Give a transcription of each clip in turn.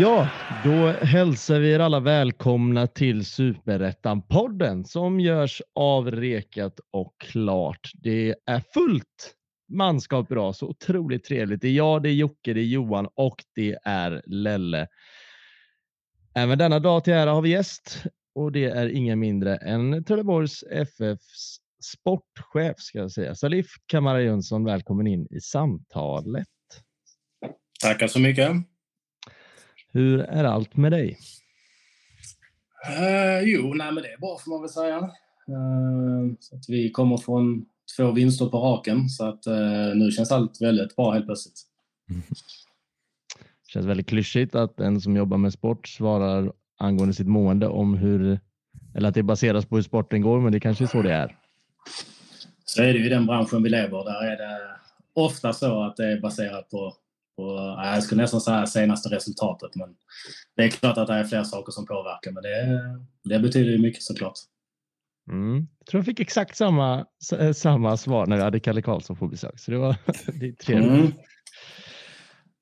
Ja, då hälsar vi er alla välkomna till Superettan-podden som görs av Rekat och Klart. Det är fullt manskap idag, så otroligt trevligt. Det är jag, det är Jocke, det är Johan och det är Lelle. Även denna dag till ära har vi gäst och det är ingen mindre än Trelleborgs FFs sportchef ska jag säga. Salif Kamara Jönsson, välkommen in i samtalet. Tackar så mycket. Hur är allt med dig? Uh, jo, nej, men det är bra får man väl säga. Uh, så att vi kommer från två vinster på raken, så att uh, nu känns allt väldigt bra helt plötsligt. Det känns väldigt klyschigt att en som jobbar med sport svarar angående sitt mående om hur, eller att det baseras på hur sporten går, men det kanske är så det är. Så är det ju i den branschen vi lever. Där är det ofta så att det är baserat på och, jag skulle nästan säga senaste resultatet, men det är klart att det är fler saker som påverkar, men det, det betyder ju mycket såklart. Mm. Jag tror jag fick exakt samma, samma svar när vi hade Kalle Karlsson på besök, så det var det är trevligt. Mm.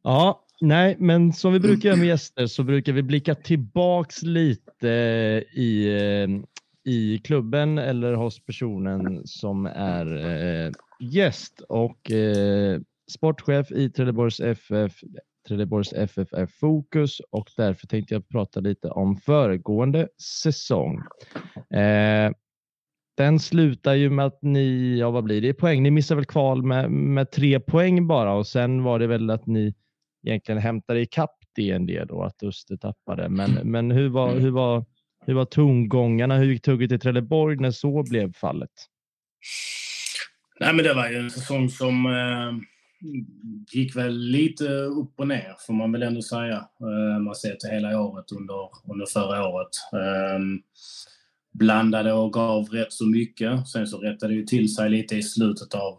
Ja, nej, men som vi brukar göra med gäster så brukar vi blicka tillbaks lite i, i klubben eller hos personen som är eh, gäst och eh, sportchef i Trelleborgs FF. Trelleborgs FF är fokus och därför tänkte jag prata lite om föregående säsong. Eh, den slutar ju med att ni, ja vad blir det poäng? Ni missar väl kval med, med tre poäng bara och sen var det väl att ni egentligen hämtade ikapp det en del och att Öster tappade. Men, men hur, var, hur, var, hur var tongångarna? Hur gick tugget i Trelleborg när så blev fallet? Nej, men det var ju en säsong som eh gick väl lite upp och ner, får man väl ändå säga. Eh, man ser till hela året under, under förra året. Ehm, blandade och gav rätt så mycket. Sen så rättade det till sig lite i slutet av,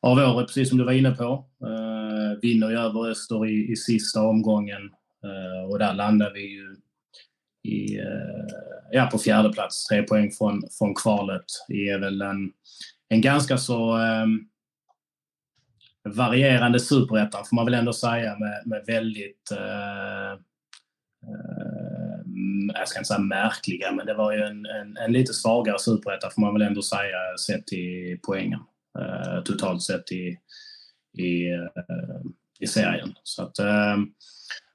av året, precis som du var inne på. Eh, vinner ju över Öster i, i sista omgången eh, och där landar vi ju i, eh, ja, på fjärde plats. Tre poäng från, från kvalet. Det är väl en, en ganska så eh, varierande superettan får man väl ändå säga med, med väldigt eh, eh, jag ska inte säga märkliga, men det var ju en, en, en lite svagare superetta får man väl ändå säga sett till poängen. Eh, totalt sett i, i, eh, i serien. Så att, eh,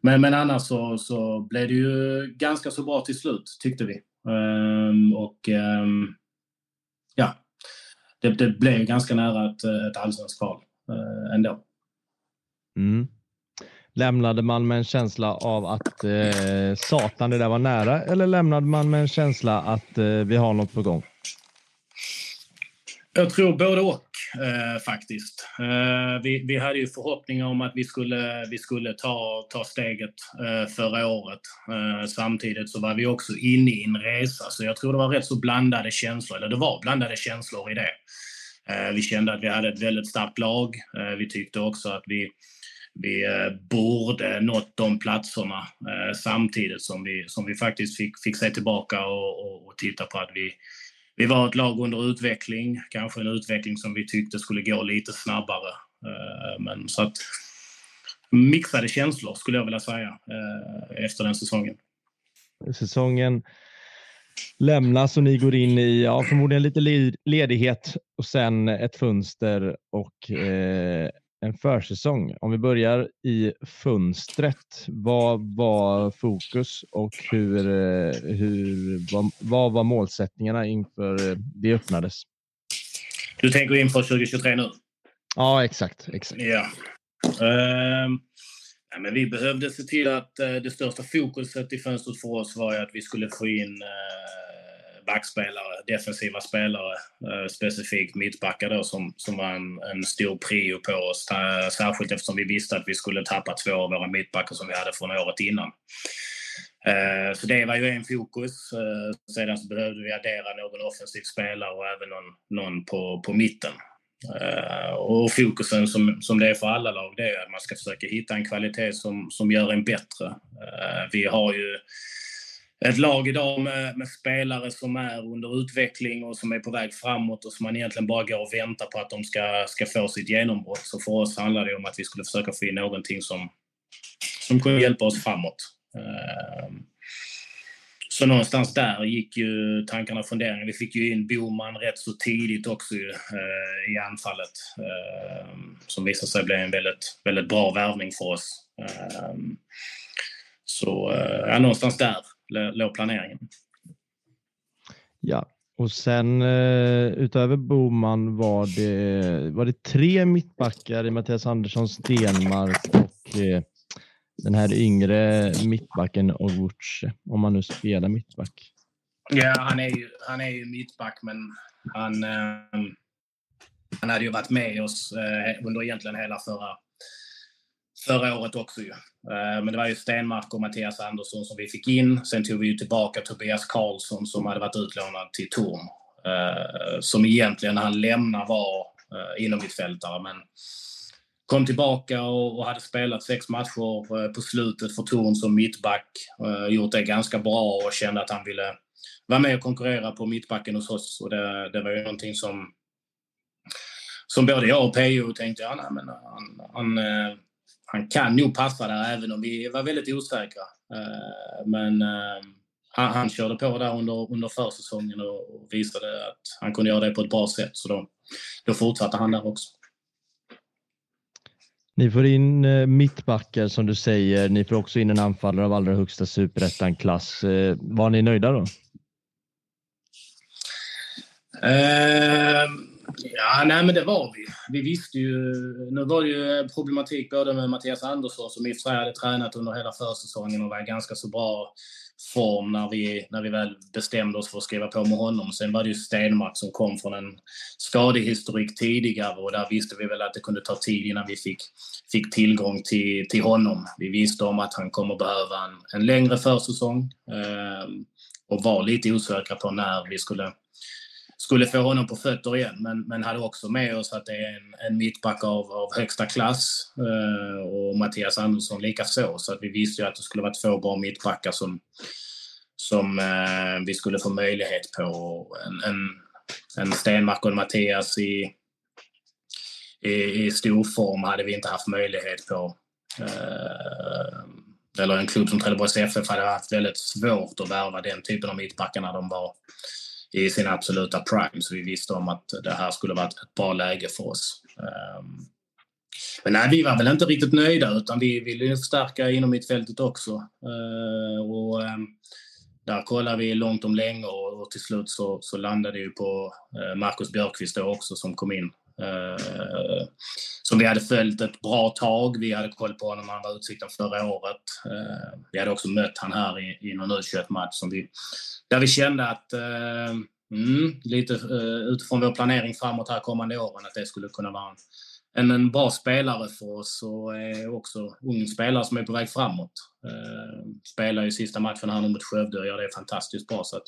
men, men annars så, så blev det ju ganska så bra till slut, tyckte vi. Eh, och ja, det, det blev ganska nära ett, ett allsvenskt kval. Ändå. Mm. Lämnade man med en känsla av att eh, satan, det där var nära eller lämnade man med en känsla att eh, vi har något på gång? Jag tror både och eh, faktiskt. Eh, vi, vi hade ju förhoppningar om att vi skulle, vi skulle ta, ta steget eh, förra året. Eh, samtidigt så var vi också inne i en resa, så jag tror det var rätt så blandade känslor, eller det var blandade känslor i det. Eh, vi kände att vi hade ett väldigt starkt lag. Eh, vi tyckte också att vi, vi eh, borde nått de platserna eh, samtidigt som vi, som vi faktiskt fick, fick se tillbaka och, och, och titta på att vi, vi var ett lag under utveckling, kanske en utveckling som vi tyckte skulle gå lite snabbare. Eh, men så att mixade känslor skulle jag vilja säga efter den säsongen. Säsongen lämnas och ni går in i ja, förmodligen lite ledighet och sen ett fönster och eh, en försäsong. Om vi börjar i fönstret. Vad var fokus och hur, eh, hur, vad, vad var målsättningarna inför eh, det öppnades? Du tänker inför 2023 nu? Ja, exakt. exakt. Ja. Uh, ja, men vi behövde se till att uh, det största fokuset i fönstret för oss var att vi skulle få in backspelare, defensiva spelare, eh, specifikt mittbackar då som, som var en, en stor prio på oss. Särskilt eftersom vi visste att vi skulle tappa två av våra mittbackar som vi hade från året innan. Eh, så det var ju en fokus. Eh, sedan så behövde vi addera någon offensiv spelare och även någon, någon på, på mitten. Och fokusen som, som det är för alla lag, det är att man ska försöka hitta en kvalitet som, som gör en bättre. Vi har ju ett lag idag med, med, spelare som är under utveckling och som är på väg framåt och som man egentligen bara går och väntar på att de ska, ska få sitt genombrott. Så för oss handlar det om att vi skulle försöka få in någonting som, som kunde hjälpa oss framåt. Ehm, så någonstans där gick ju tankarna och funderingarna. Vi fick ju in Boman rätt så tidigt också eh, i anfallet. Ehm, som visade sig bli en väldigt, väldigt bra värvning för oss. Ehm, så eh, ja, någonstans där låg planeringen. Ja, och sen eh, utöver Boman var det, var det tre mittbackar i Mattias Andersson, Stenmark och eh, den här yngre mittbacken Ogwuche, om man nu spelar mittback? Ja, han är ju, han är ju mittback, men han, eh, han hade ju varit med oss under egentligen hela förra, förra året också. Ju. Eh, men det var ju Stenmark och Mattias Andersson som vi fick in. Sen tog vi ju tillbaka Tobias Karlsson som hade varit utlånad till Torn. Eh, som egentligen när han lämnar var eh, inom mittfältare, men kom tillbaka och, hade spelat sex matcher eh, på slutet för Torn som mittback. Gjort det ganska bra och kände att han ville vara med och konkurrera på mittbacken hos oss. Och det, det var ju någonting som, som både jag och PO tänkte, ja, nej, men han, han, han kan nog passa där även om vi var väldigt osäkra. Men han, han körde på där under, under försäsongen och visade att han kunde göra det på ett bra sätt. Så då, då fortsatte han där också. Ni får in eh, mittbackar som du säger. Ni får också in en anfallare av allra högsta superettan-klass. Eh, var ni nöjda då? Uh, ja, nej men det var vi. Vi visste ju... Nu var det ju problematik både med Mattias Andersson som i och för sig hade tränat under hela försäsongen och var i ganska så bra form när vi, när vi väl bestämde oss för att skriva på med honom. Sen var det ju Stenmark som kom från en skadehistorik tidigare och där visste vi väl att det kunde ta tid innan vi fick, fick tillgång till, till honom. Vi visste om att han kommer behöva en, en längre försäsong eh, och var lite osäkra på när vi skulle skulle få honom på fötter igen, men, men hade också med oss att det är en, en mittback av, av högsta klass eh, och Mattias Andersson lika så. Så att vi visste ju att det skulle vara två bra mittbackar som, som eh, vi skulle få möjlighet på. En, en, en Stenmark och en Mattias i, i, i stor form hade vi inte haft möjlighet på. Eh, eller en klubb som Trelleborgs FF hade haft väldigt svårt att värva den typen av mittbackar när de var i sin absoluta prime. Så vi visste om att det här skulle vara ett bra läge för oss. Ehm, men nej, vi var väl inte riktigt nöjda utan vi ville förstärka inom mittfältet också. Ehm, och ehm, där kollade vi långt om länge och till slut så, så landade det på eh, Marcus Björkqvist då också som kom in. Eh, som vi hade följt ett bra tag. Vi hade koll på honom när han var Utsikten förra året. Eh, vi hade också mött han här i, i någon U21-match som vi där vi kände att eh, mm, lite eh, utifrån vår planering framåt här kommande åren att det skulle kunna vara en, en bra spelare för oss och är också ung spelare som är på väg framåt. Eh, spelar ju sista matchen här nu mot Skövde och gör det fantastiskt bra. Så att,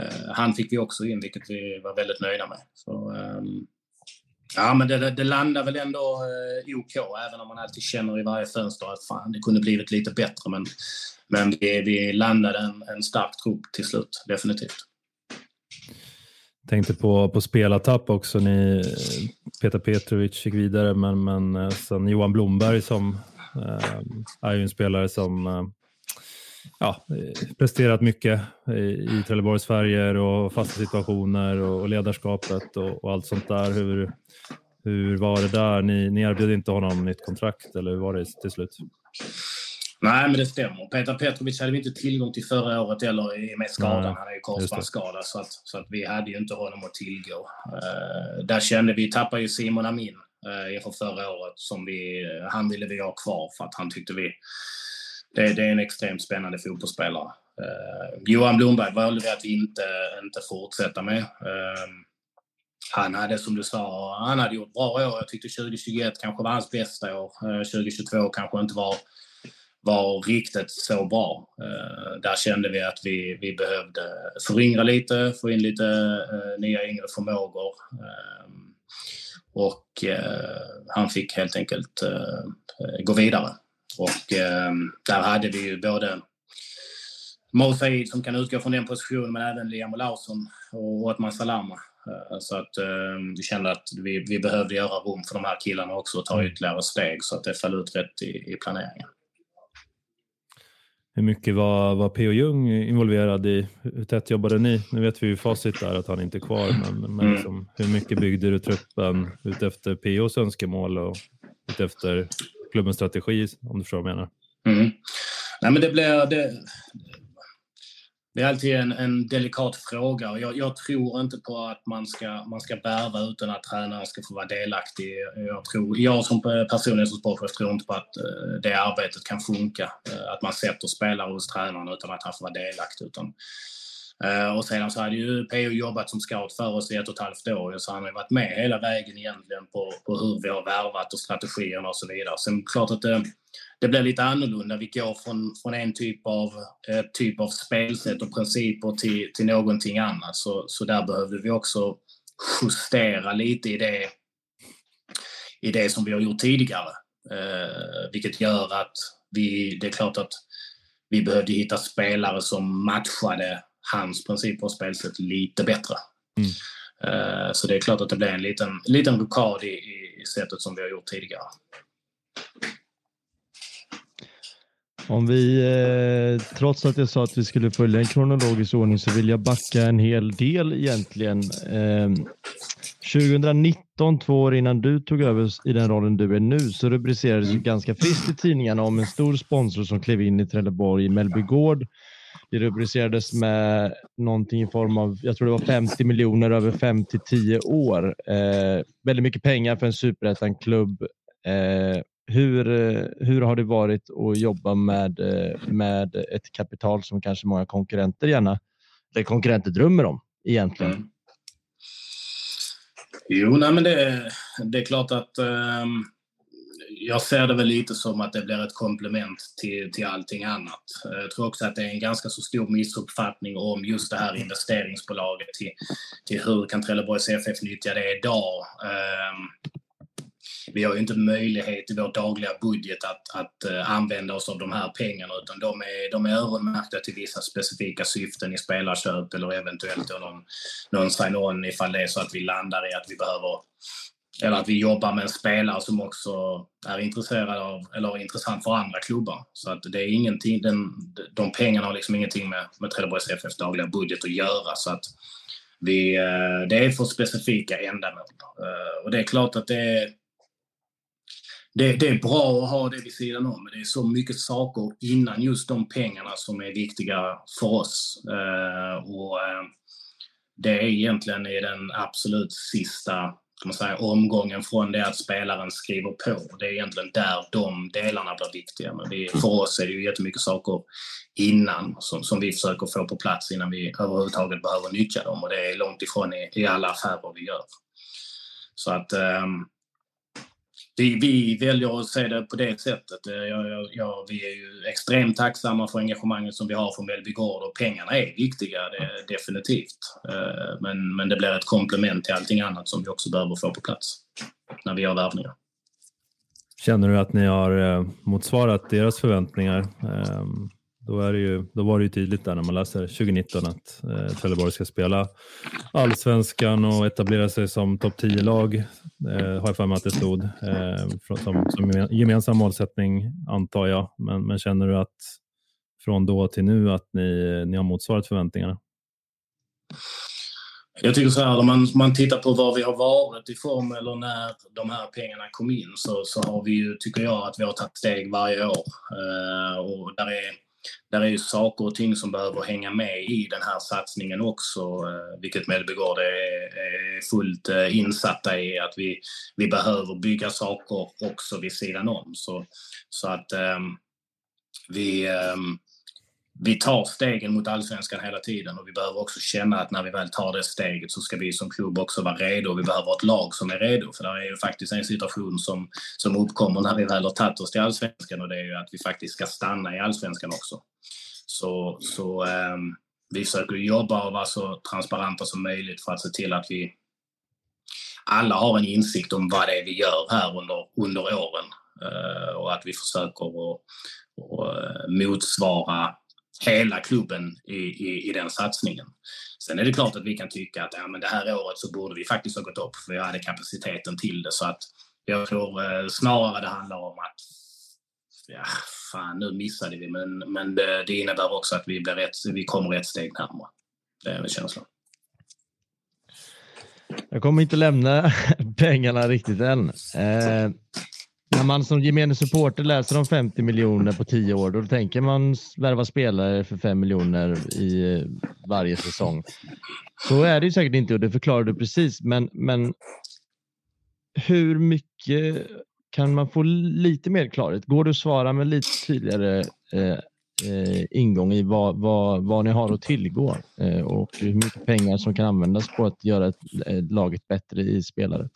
eh, han fick vi också in, vilket vi var väldigt nöjda med. Så, eh, ja, men det, det, landar väl ändå eh, OK, även om man alltid känner i varje fönster att fan, det kunde blivit lite bättre. Men men vi, vi landade en, en stark trupp till slut, definitivt. Tänkte på, på spelartapp också. Ni, Peter Petrovic gick vidare, men, men eh, sen Johan Blomberg som eh, är ju en spelare som eh, ja, presterat mycket i, i Trelleborgs färger och fasta situationer och, och ledarskapet och, och, allt sånt där. Hur, hur var det där? Ni, ni erbjöd inte honom nytt kontrakt eller hur var det till slut? Nej, men det stämmer. Peter Petrovic hade vi inte tillgång till förra året eller i och med skadan. Nej, han är ju korsbandsskadad, så att, så att vi hade ju inte honom att tillgå. Uh, där kände vi, tappade ju Simon Amin uh, inför förra året. Som vi, han ville vi ha kvar för att han tyckte vi... Det, det är en extremt spännande fotbollsspelare. Uh, Johan Blomberg valde vi att vi inte, inte fortsätta med. Uh, han hade, som du sa, han hade gjort bra år. Jag tyckte 2021 kanske var hans bästa år. Eh, 2022 kanske inte var var riktigt så bra. Eh, där kände vi att vi, vi behövde föryngra lite, få in lite nya yngre förmågor. Ehm, och han fick helt enkelt gå vidare. Och där hade vi ju både Mo Said som kan utgå från den positionen, men även Liam Olausson och Otman Salama. Eh, så att eh, vi kände att vi, vi behövde göra rum för de här killarna också och ta mm. ytterligare steg så att det föll ut rätt i, i planeringen. Hur mycket var, var P.O. Jung involverad i? Hur tätt jobbade ni? Nu vet vi ju facit där att han inte är kvar, men, men mm. liksom, hur mycket byggde du truppen utefter P.O.s önskemål och utefter klubbens strategi, om du förstår vad jag menar? Mm. Nej, men det blir... det, det är alltid en, en delikat fråga. Jag, jag, tror inte på att man ska, man ska värva utan att tränaren ska få vara delaktig. Jag, tror, jag som personlig som sportchef tror inte på att eh, det arbetet kan funka. Eh, att man sätter spelare hos tränaren utan att han får vara delaktig. Utan, Eh, och sedan så hade ju PO jobbat som scout för oss i ett och ett halvt år, så han har varit med hela vägen egentligen på, på hur vi har värvat och strategierna och så vidare. Sen klart att det det blir lite annorlunda. Vi går från, från en typ av, eh, typ av spelsätt och principer till, till någonting annat. Så, så där behövde vi också justera lite i det, i det som vi har gjort tidigare. Eh, vilket gör att vi, det är klart att vi behövde hitta spelare som matchade hans principer och spelsätt lite bättre. Mm. Eh, så det är klart att det blev en liten, liten rokad i, i sättet som vi har gjort tidigare. Om vi, eh, trots att jag sa att vi skulle följa en kronologisk ordning så vill jag backa en hel del egentligen. Eh, 2019, två år innan du tog över i den rollen du är nu, så rubricerades ganska friskt i tidningarna om en stor sponsor som klev in i Trelleborg i Mellby Gård. Det rubricerades med någonting i form av, jag tror det var 50 miljoner över 5 till 10 år. Eh, väldigt mycket pengar för en superettan-klubb. Eh, hur, hur har det varit att jobba med, med ett kapital som kanske många konkurrenter gärna, eller konkurrenter drömmer om egentligen? Mm. Jo, nej, men det, det är klart att um, jag ser det väl lite som att det blir ett komplement till, till allting annat. Jag tror också att det är en ganska så stor missuppfattning om just det här investeringsbolaget till, till hur kan Trelleborgs FF nyttja det idag. Ehm, vi har ju inte möjlighet i vår dagliga budget att, att eh, använda oss av de här pengarna utan de är, de är öronmärkta till vissa specifika syften i spelarköp eller eventuellt någon, någon sign-on ifall det är så att vi landar i att vi behöver eller att vi jobbar med en spelare som också är intresserad av, eller intressant för andra klubbar. Så att det är ingenting, den, de pengarna har liksom ingenting med, med Trelleborgs FFs dagliga budget att göra. Så att vi, eh, det är för specifika ändamål. Eh, och det är klart att det är det, det, är bra att ha det vid sidan om, men det är så mycket saker innan just de pengarna som är viktiga för oss. Eh, och Det är egentligen i den absolut sista kan man säga, omgången från det att spelaren skriver på. Det är egentligen där de delarna blir viktiga. Men vi, för oss är det ju jättemycket saker innan som, som vi försöker få på plats innan vi överhuvudtaget behöver nyttja dem. Och det är långt ifrån i, i alla affärer vi gör. Så att um, vi, vi väljer att se det på det sättet. Eh, jag, jag, jag, vi är ju extremt tacksamma för engagemanget som vi har från Mellby Gård och pengarna är viktiga, det, definitivt. Eh, men, men det blir ett komplement till allting annat som vi också behöver få på plats när vi gör värvningar. Känner du att ni har eh, motsvarat deras förväntningar? Ehm, då, är det ju, då var det ju tydligt där när man läser 2019 att eh, Trelleborg ska spela allsvenskan och etablera sig som topp 10-lag. Eh, har jag för mig att det stod eh, som, som gemensam målsättning antar jag. Men, men känner du att från då till nu att ni, ni har motsvarat förväntningarna? Jag tycker så här, om man, man tittar på var vi har varit i form eller när de här pengarna kom in så, så har vi ju, tycker jag, att vi har tagit steg varje år. Eh, och där är där är ju saker och ting som behöver hänga med i den här satsningen också, eh, vilket Mellbygård är, är fullt eh, insatta i, att vi, vi behöver bygga saker också vid sidan om. Så, så att um, vi, um, vi tar stegen mot allsvenskan hela tiden och vi behöver också känna att när vi väl tar det steget så ska vi som klubb också vara redo. Vi behöver ett lag som är redo, för det är ju faktiskt en situation som, som uppkommer när vi väl har tagit oss till allsvenskan och det är ju att vi faktiskt ska stanna i allsvenskan också. Så, så um, vi försöker jobba och vara så transparenta som möjligt för att se till att vi alla har en insikt om vad det är vi gör här under, under åren eh, och att vi försöker att, att eh, motsvara hela klubben i, i, i den satsningen. Sen är det klart att vi kan tycka att ja, men det här året så borde vi faktiskt ha gått upp för vi hade kapaciteten till det. Så att jag tror eh, snarare det handlar om att ja, fan nu missade vi men, men det, det innebär också att vi, blir rätt, vi kommer ett steg närmare. Det är väl känslan. Jag kommer inte lämna pengarna riktigt än. Eh, när man som gemene supporter läser om 50 miljoner på 10 år, då tänker man värva spelare för 5 miljoner i eh, varje säsong. Så är det ju säkert inte och det förklarar du precis, men, men hur mycket kan man få lite mer klarhet? Går det att svara med lite tydligare eh, eh, ingång i vad, vad, vad ni har att tillgå eh, och hur mycket pengar som kan användas på att göra ett, ett laget bättre i spelare?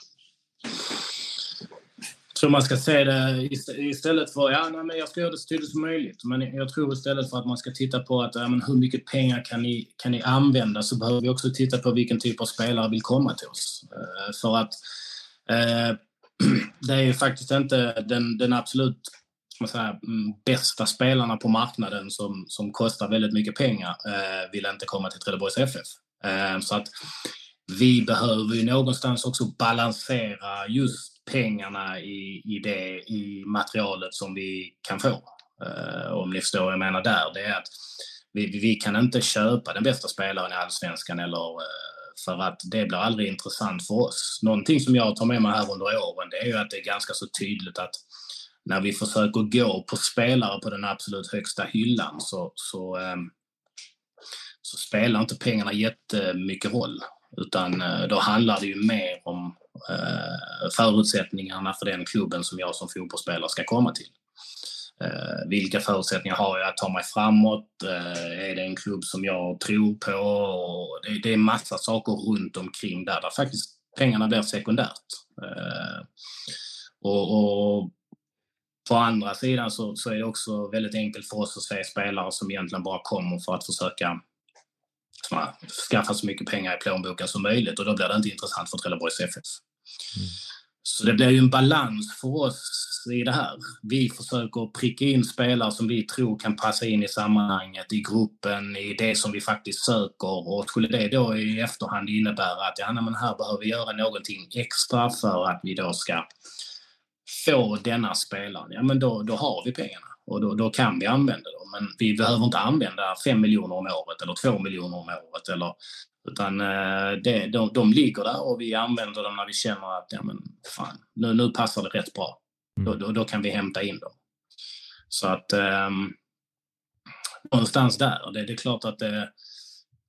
Tror man ska se det istället för, ja, nej, men jag ska göra det så tydligt som möjligt, men jag tror istället för att man ska titta på att, ja, men hur mycket pengar kan ni, kan ni använda, så behöver vi också titta på vilken typ av spelare vill komma till oss. Eh, för att eh, det är ju faktiskt inte den, den absolut säga, mm, bästa spelarna på marknaden som, som kostar väldigt mycket pengar eh, vill inte komma till Trelleborgs FF. Eh, så att vi behöver ju någonstans också balansera just pengarna i, i det i materialet som vi kan få. Uh, om ni förstår vad jag menar där. Det är att vi, vi kan inte köpa den bästa spelaren i allsvenskan eller uh, för att det blir aldrig intressant för oss. Någonting som jag tar med mig här under åren det är ju att det är ganska så tydligt att när vi försöker gå på spelare på den absolut högsta hyllan så, så, um, så spelar inte pengarna jättemycket roll. Utan uh, då handlar det ju mer om Eh, förutsättningarna för den klubben som jag som fotbollsspelare ska komma till. Eh, vilka förutsättningar har jag att ta mig framåt? Eh, är det en klubb som jag tror på? Och det, det är massa saker runt omkring där, där faktiskt pengarna blir sekundärt. Eh, och, och på andra sidan så, så, är det också väldigt enkelt för oss att se spelare som egentligen bara kommer för att försöka skaffa så mycket pengar i plånboken som möjligt och då blir det inte intressant för Trelleborgs FF. Mm. Så det blir ju en balans för oss i det här. Vi försöker pricka in spelare som vi tror kan passa in i sammanhanget, i gruppen, i det som vi faktiskt söker. Och skulle det då i efterhand innebära att ja, men här behöver vi göra någonting extra för att vi då ska få denna spelaren, ja men då, då har vi pengarna och då, då kan vi använda dem. Men vi behöver inte använda 5 miljoner om året eller 2 miljoner om året eller utan eh, det, de, de ligger där och vi använder dem när vi känner att ja, men fan, nu, nu passar det rätt bra. Mm. Då, då, då, kan vi hämta in dem. Så att eh, någonstans där. Det, det är klart att det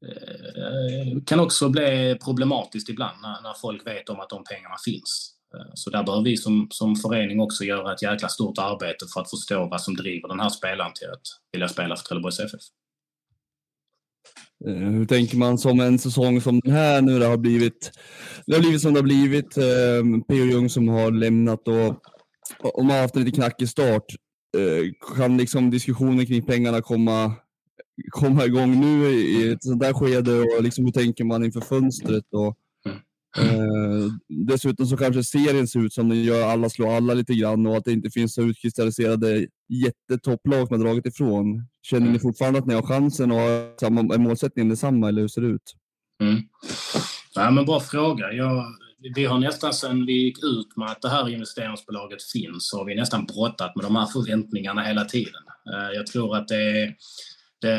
eh, kan också bli problematiskt ibland när, när folk vet om att de pengarna finns. Eh, så där behöver vi som, som förening också göra ett jäkla stort arbete för att förstå vad som driver den här spelaren till att vilja spela för Trelleborgs FF. Eh, hur tänker man som en säsong som den här nu det har blivit, det har blivit som det har blivit. Eh, P.O. Jung som har lämnat och om man har haft en lite knackig start, kan liksom diskussionen kring pengarna komma, komma igång nu i ett sånt där skede och liksom hur tänker man inför fönstret? Och, Eh, dessutom så kanske serien ser ut som den gör, alla slår alla lite grann och att det inte finns så utkristalliserade jättetopplag som har dragit ifrån. Känner ni mm. fortfarande att ni har chansen och har samma, är målsättningen detsamma eller hur ser det ut? Mm. Ja, men bra fråga. Jag, vi har nästan sedan vi gick ut med att det här investeringsbolaget finns så har vi nästan brottat med de här förväntningarna hela tiden. Eh, jag tror att det är det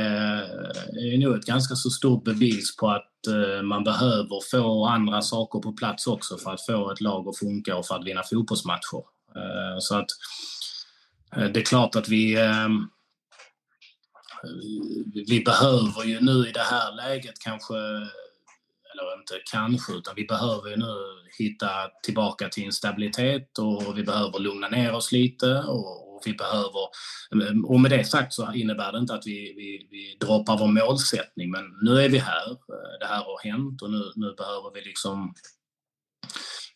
är nog ett ganska så stort bevis på att Eh, man behöver få andra saker på plats också för att få ett lag att funka och för att vinna fotbollsmatcher. Eh, så att eh, det är klart att ehm, vi vi behöver ju nu i det här läget kanske, eller inte kanske, utan vi behöver ju nu hitta tillbaka till en stabilitet och vi behöver lugna ner oss lite och, vi behöver... Eh, och med det sagt så innebär det inte att vi, vi, vi droppar vår målsättning, men nu är vi här. Eh, det här har hänt och nu, nu behöver vi liksom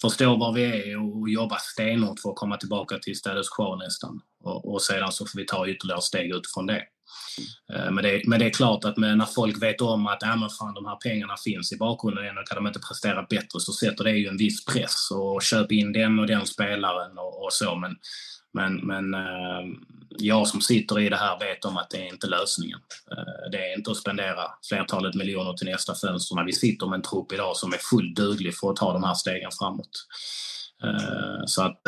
förstå var vi är och jobba stenhårt för att komma tillbaka till status quo nästan. Och, och sedan så får vi ta ytterligare steg utifrån det. Eh, men det, men det är klart att när folk vet om att äh, men fan, de här pengarna finns i bakgrunden och kan de inte prestera bättre så sätter det ju en viss press och köp in den och den spelaren och, och så. Men, men, men eh, jag som sitter i det här vet om att det är inte lösningen. Eh, det är inte att spendera flertalet miljoner till nästa fönster när vi sitter med en trupp idag som är fullt duglig för att ta de här stegen framåt. Eh, så att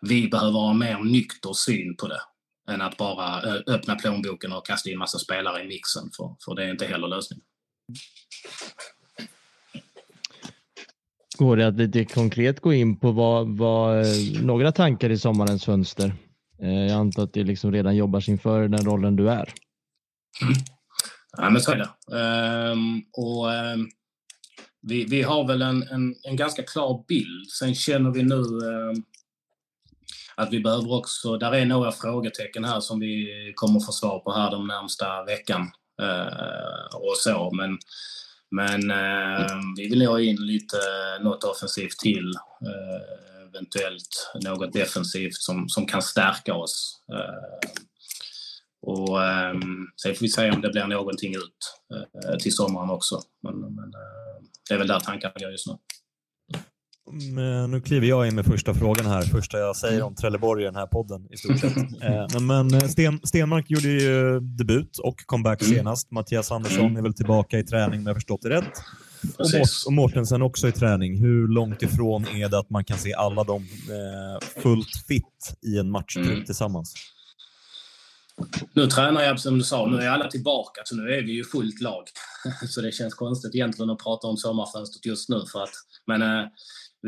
vi behöver ha mer nykter syn på det än att bara öppna plånboken och kasta in massa spelare i mixen, för, för det är inte heller lösningen. Går det att lite konkret gå in på vad, vad, några tankar i sommarens fönster? Eh, jag antar att det liksom redan jobbar inför den rollen du är. Mm. Ja, men så är det. Um, och, um, vi, vi har väl en, en, en, ganska klar bild. Sen känner vi nu um, att vi behöver också, där är några frågetecken här som vi kommer få svar på här de närmsta veckan uh, och så. Men, men uh, vi vill ha in lite, något offensivt till. Uh, eventuellt något defensivt som, som kan stärka oss. Och um, sen får vi se om det blir någonting ut uh, till sommaren också. Men, men uh, det är väl där tankarna går just nu. Men nu kliver jag in med första frågan här. Första jag säger om Trelleborg i den här podden i stort sett. eh, men Sten, Stenmark gjorde ju debut och comeback mm. senast. Mattias Andersson är väl tillbaka i träning om jag förstått det rätt. Och, Mortensen också i träning. Hur långt ifrån är det att man kan se alla dem eh, fullt fit i en matchtrupp mm. tillsammans? Nu tränar jag som du sa, nu är alla tillbaka så nu är vi ju fullt lag. Så det känns konstigt egentligen att prata om sommarfönstret just nu för att, men eh,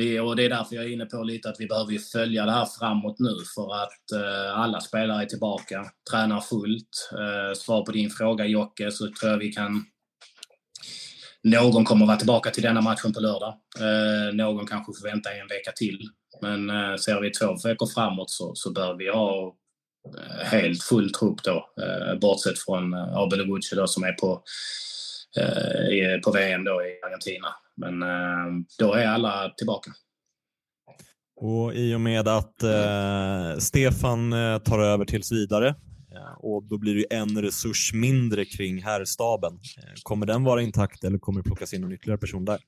vi, och det är därför jag är inne på lite att vi behöver följa det här framåt nu för att eh, alla spelare är tillbaka, tränar fullt. Eh, svar på din fråga Jocke så tror jag vi kan någon kommer vara tillbaka till denna matchen på lördag. Eh, någon kanske får vänta en vecka till. Men eh, ser vi två veckor framåt så, så bör vi ha eh, helt full trupp då, eh, bortsett från eh, Abel Gucci då som är på, eh, på VM då i Argentina. Men då är alla tillbaka. Och I och med att eh, Stefan tar över tills vidare och då blir det en resurs mindre kring herrstaben. Kommer den vara intakt eller kommer det plockas in en ytterligare person där?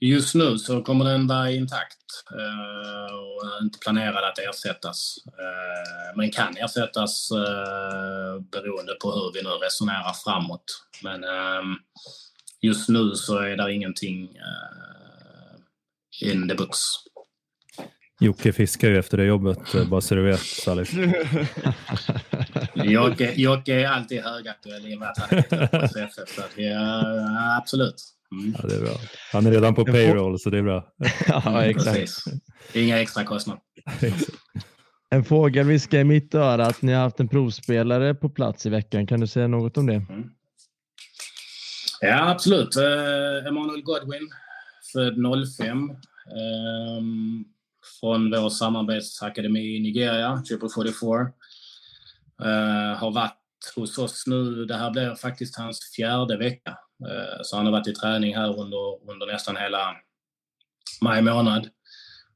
Just nu så kommer den vara intakt eh, och inte planerad att ersättas. Eh, men kan ersättas eh, beroende på hur vi nu resonerar framåt. Men ehm, just nu så är det ingenting in the books. Jocke fiskar ju efter det jobbet, bara så du vet Salif. Jocke, Jocke är alltid högaktuell i och med att han är på SF, så att vi, absolut. Mm. Ja, det är bra. Han är redan på payroll så det är bra. ja, exakt. Inga extra kostnader. en fågel viskar i mitt öra att ni har haft en provspelare på plats i veckan. Kan du säga något om det? Mm. Ja, absolut. Eh, uh, Emanuel Godwin, född 05. Um, ehm, från vår samarbetsakademi i Nigeria, Triple 44. Uh, eh, har varit hos oss nu, det här blir faktiskt hans fjärde vecka. Eh, så han har varit i träning här under, under nästan hela maj månad.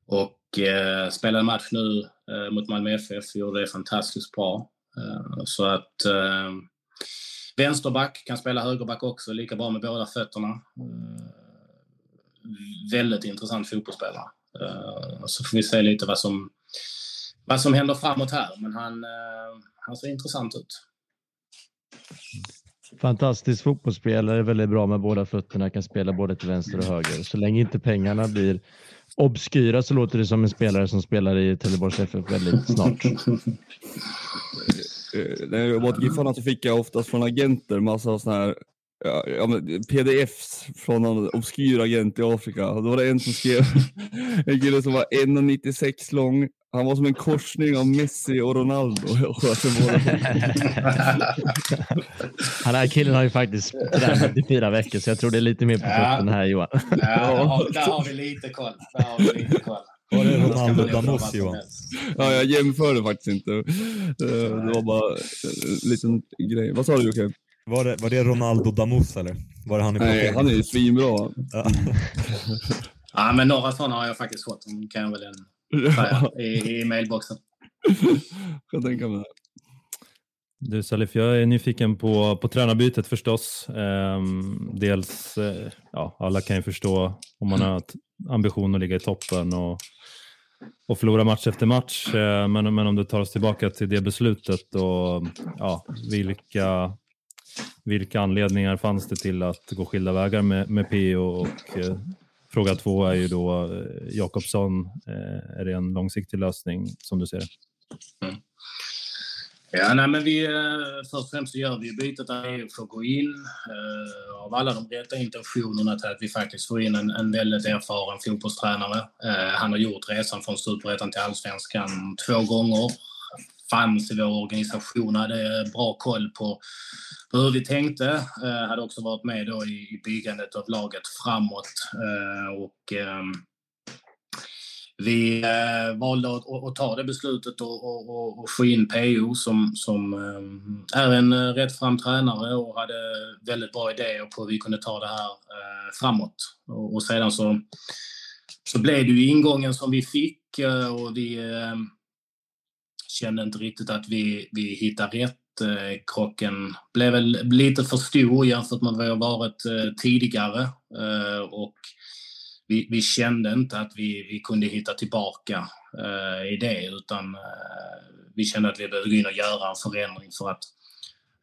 Och eh, spelade match nu eh, mot Malmö FF, gjorde det fantastiskt bra. Så att ehm, vänsterback, kan spela högerback också, lika bra med båda fötterna. Eh, väldigt intressant fotbollsspelare. Eh, så får vi se lite vad som, vad som händer framåt här, men han, han ser intressant ut. Fantastisk fotbollsspelare, väldigt bra med båda fötterna, kan spela både till vänster och höger. Så länge inte pengarna blir obskyra så låter det som en spelare som spelar i Trelleborgs FF väldigt snart. När jag jobbade åt Giffarna så fick jag oftast från agenter massa sådana här ja, ja, pdfs från någon obskyr agent i Afrika. Då var det en som skrev, en kille som var 1,96 lång, han var som en korsning av Messi och Ronaldo. Han här killen har ju faktiskt tränat i fyra veckor så jag tror det är lite mer på fötterna här Johan. Ja, där har vi lite koll. Där har vi lite koll. Var det Ronaldo Damus Johan? Ja, jag jämförde faktiskt inte. Eh, det var bara en liten grej. Vad sa du Jocke? Var det, var det Ronaldo Damus eller? Var det han Nej, han är ju svinbra. Ja. ja, men några sådana har jag faktiskt fått. De kan jag väl en, i, i mailboxen. Jag tänker mig Du Salif, jag är nyfiken på, på tränarbytet förstås. Um, dels, uh, ja, alla kan ju förstå om man har ambition att ligga i toppen och, och förlora match efter match. Eh, men, men om du tar oss tillbaka till det beslutet och ja, vilka, vilka anledningar fanns det till att gå skilda vägar med, med PO? Och, eh, fråga två är ju då eh, Jakobsson, eh, är det en långsiktig lösning som du ser det? Mm. Ja, nej, men vi, eh, först och främst så gör vi bytet att EU får gå in eh, av alla de rätta intentionerna till att vi faktiskt får in en, en väldigt erfaren fotbollstränare. Eh, han har gjort resan från superettan till allsvenskan två gånger. Fanns i vår organisation, hade bra koll på, på hur vi tänkte. Eh, hade också varit med då i, i byggandet av laget framåt. Eh, och ehm, vi eh, valde att, att, ta det beslutet och, och, och, få in PO som, som eh, är en eh, rätt tränare och hade väldigt bra idéer på hur vi kunde ta det här eh, framåt. Och, och, sedan så, så blev det ju ingången som vi fick eh, och vi eh, kände inte riktigt att vi, vi hittade rätt. Eh, krocken blev väl lite för stor jämfört med vad vi har varit eh, tidigare. Eh, och vi, vi kände inte att vi, vi kunde hitta tillbaka eh, i det utan eh, vi kände att vi behövde gå in och göra en förändring för att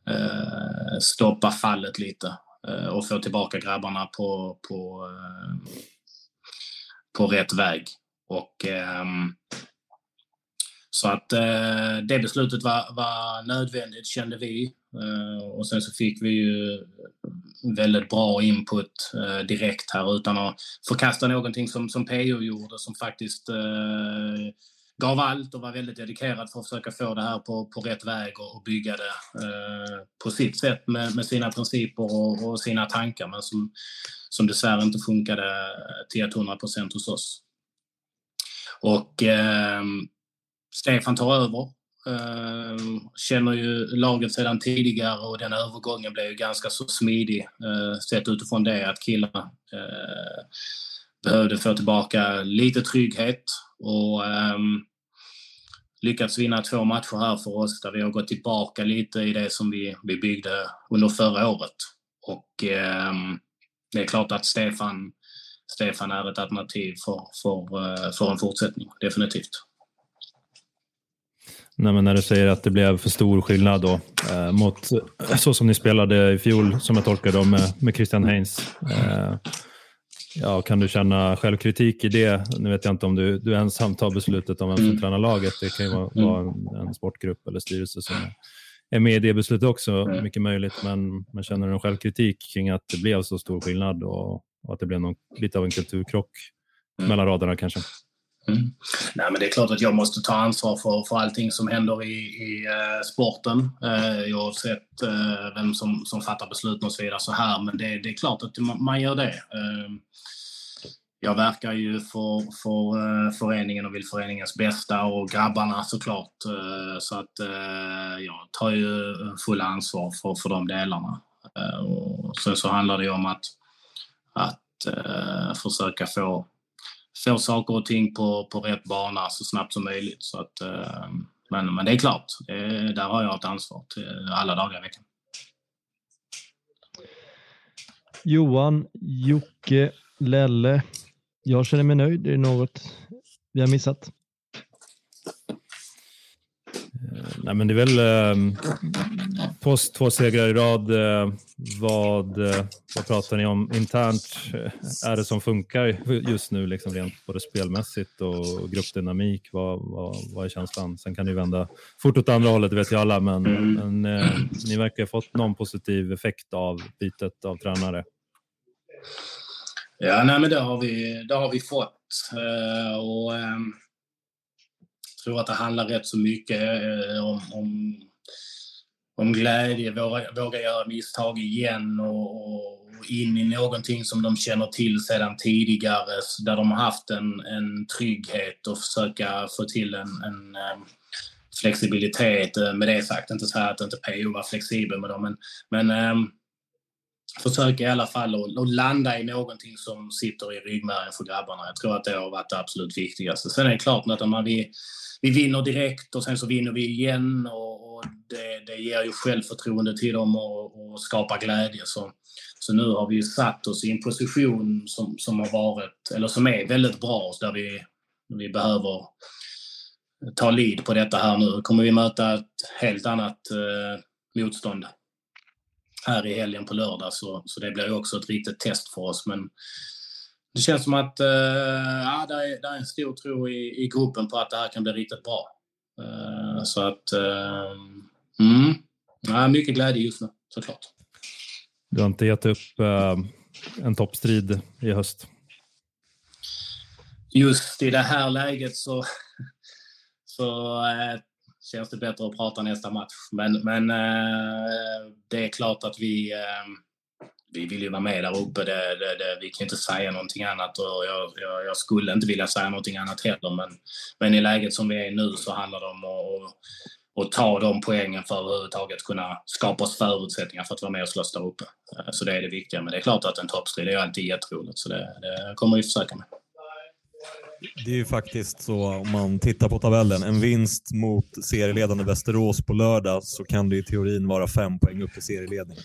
eh, stoppa fallet lite eh, och få tillbaka grabbarna på, på, eh, på rätt väg. Och, ehm, så att eh, det beslutet var, var nödvändigt kände vi. Eh, och sen så fick vi ju väldigt bra input eh, direkt här utan att förkasta någonting som, som PO gjorde som faktiskt eh, gav allt och var väldigt dedikerad för att försöka få det här på, på rätt väg och, och bygga det eh, på sitt sätt med, med sina principer och, och, sina tankar men som, som dessvärre inte funkade eh, till 100 procent hos oss. Och eh, Stefan tar över Ehm, känner ju laget sedan tidigare och den övergången blev ju ganska så smidig eh, sett utifrån det att killarna eh, behövde få tillbaka lite trygghet och ehm, lyckats vinna två matcher här för oss där vi har gått tillbaka lite i det som vi, vi byggde under förra året. Och ehm, det är klart att Stefan, Stefan är ett alternativ för, för, eh, för en fortsättning, definitivt. Nej, när du säger att det blev för stor skillnad då, eh, mot så som ni spelade i fjol, som jag tolkar det med, med Christian Heinz. Eh, ja, kan du känna självkritik i det? Nu vet jag inte om du, du ensam tar beslutet om vem som mm. tränar laget. Det kan ju vara, mm. vara en, en, sportgrupp eller styrelse som är med i det beslutet också, mm. mycket möjligt. Men, men känner du en självkritik kring att det blev så stor skillnad och, och att det blev någon, lite av en kulturkrock mm. mellan raderna kanske? Mm. Nej, men det är klart att jag måste ta ansvar för, för allting som händer i, i uh, sporten. Uh, sett uh, vem som, som fattar besluten och så vidare så här. Men det, det är klart att man, man gör det. Jag verkar ju för, för föreningen och vill föreningens bästa och grabbarna såklart. Så att jag tar ju fulla ansvar för, för de delarna. och sen så handlar det ju om att, att försöka få få saker och ting på, på rätt bana så snabbt som möjligt. Så att, ehm, men, men det är klart, det, där har jag ett ansvar till alla dagar i veckan. Johan, Jocke, Lelle. Jag känner mig nöjd. Är det något vi har missat? Eh, nej, men det är väl eh, två, två segrar i rad. Eh, vad, eh, vad pratar ni om internt? Eh, är det som funkar just nu, liksom rent både spelmässigt och gruppdynamik? Vad, vad, vad är känslan? Sen kan det ju vända fort åt andra hållet, det vet ju alla, men, mm. men eh, ni verkar ha fått någon positiv effekt av bytet av tränare. Ja, nej, men det har vi, det har vi fått. Eh, och, ehm, tror att det handlar rätt så mycket eh, om, om, om glädje, våga, våga göra misstag igen och, och, in i någonting som de känner till sedan tidigare, där de har haft en, en trygghet och försöka få till en, en eh, flexibilitet. Eh, med det sagt, inte så att inte PO var flexibel med dem, men, men försöka i alla fall att landa i någonting som sitter i ryggmärgen för grabbarna. Jag tror att det har varit det absolut viktigaste. Sen är det klart att man vi, vi vinner direkt och sen så vinner vi igen och, och det, det ger ju självförtroende till dem och, och skapar glädje. Så, så nu har vi ju satt oss i en position som, som har varit, eller som är väldigt bra, där vi, vi behöver ta lead på detta här nu. kommer vi möta ett helt annat eh, motstånd här i helgen på lördag, så, så det blir ju också ett riktigt test för oss. Men det känns som att eh, ja, det är, det är en stor tro i, i gruppen på att det här kan bli riktigt bra. Eh, så att... Eh, mm, ja, mycket glädje just nu, såklart. Du har inte gett upp eh, en toppstrid i höst? Just i det här läget så, så eh, känns det bättre att prata nästa match. Men, men eh, det är klart att vi, eh, vi vill ju vara med där uppe. Det, det, det, vi kan inte säga någonting annat och jag, jag, jag, skulle inte vilja säga någonting annat heller. Men, men i läget som vi är nu så handlar det om att och ta de poängen för att överhuvudtaget kunna skapa oss förutsättningar för att vara med och slåss där uppe. Eh, så det är det viktiga. Men det är klart att en toppstrid är alltid jätteroligt, så det, det kommer vi försöka med. Det är ju faktiskt så om man tittar på tabellen. En vinst mot serieledande Västerås på lördag så kan det i teorin vara fem poäng upp i serieledning.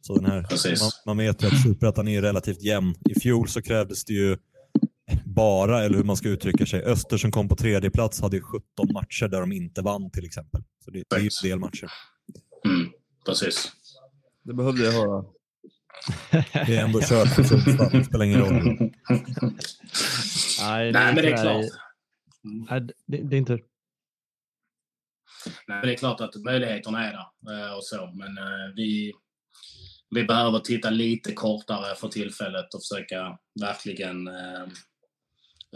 Så den här, man, man vet ju att Superettan är relativt jämn. I fjol så krävdes det ju bara, eller hur man ska uttrycka sig. Öster som kom på tredje plats hade ju 17 matcher där de inte vann till exempel. Så det, det är ju en del matcher. Mm, precis. Det behövde jag höra. Det är ändå kört för Sundsvall, det spelar ingen roll. Nej, Nej men det är klart. Nej, det, det är inte... Nej, det är klart att möjligheterna är där eh, och så, men eh, vi, vi behöver titta lite kortare för tillfället och försöka verkligen eh,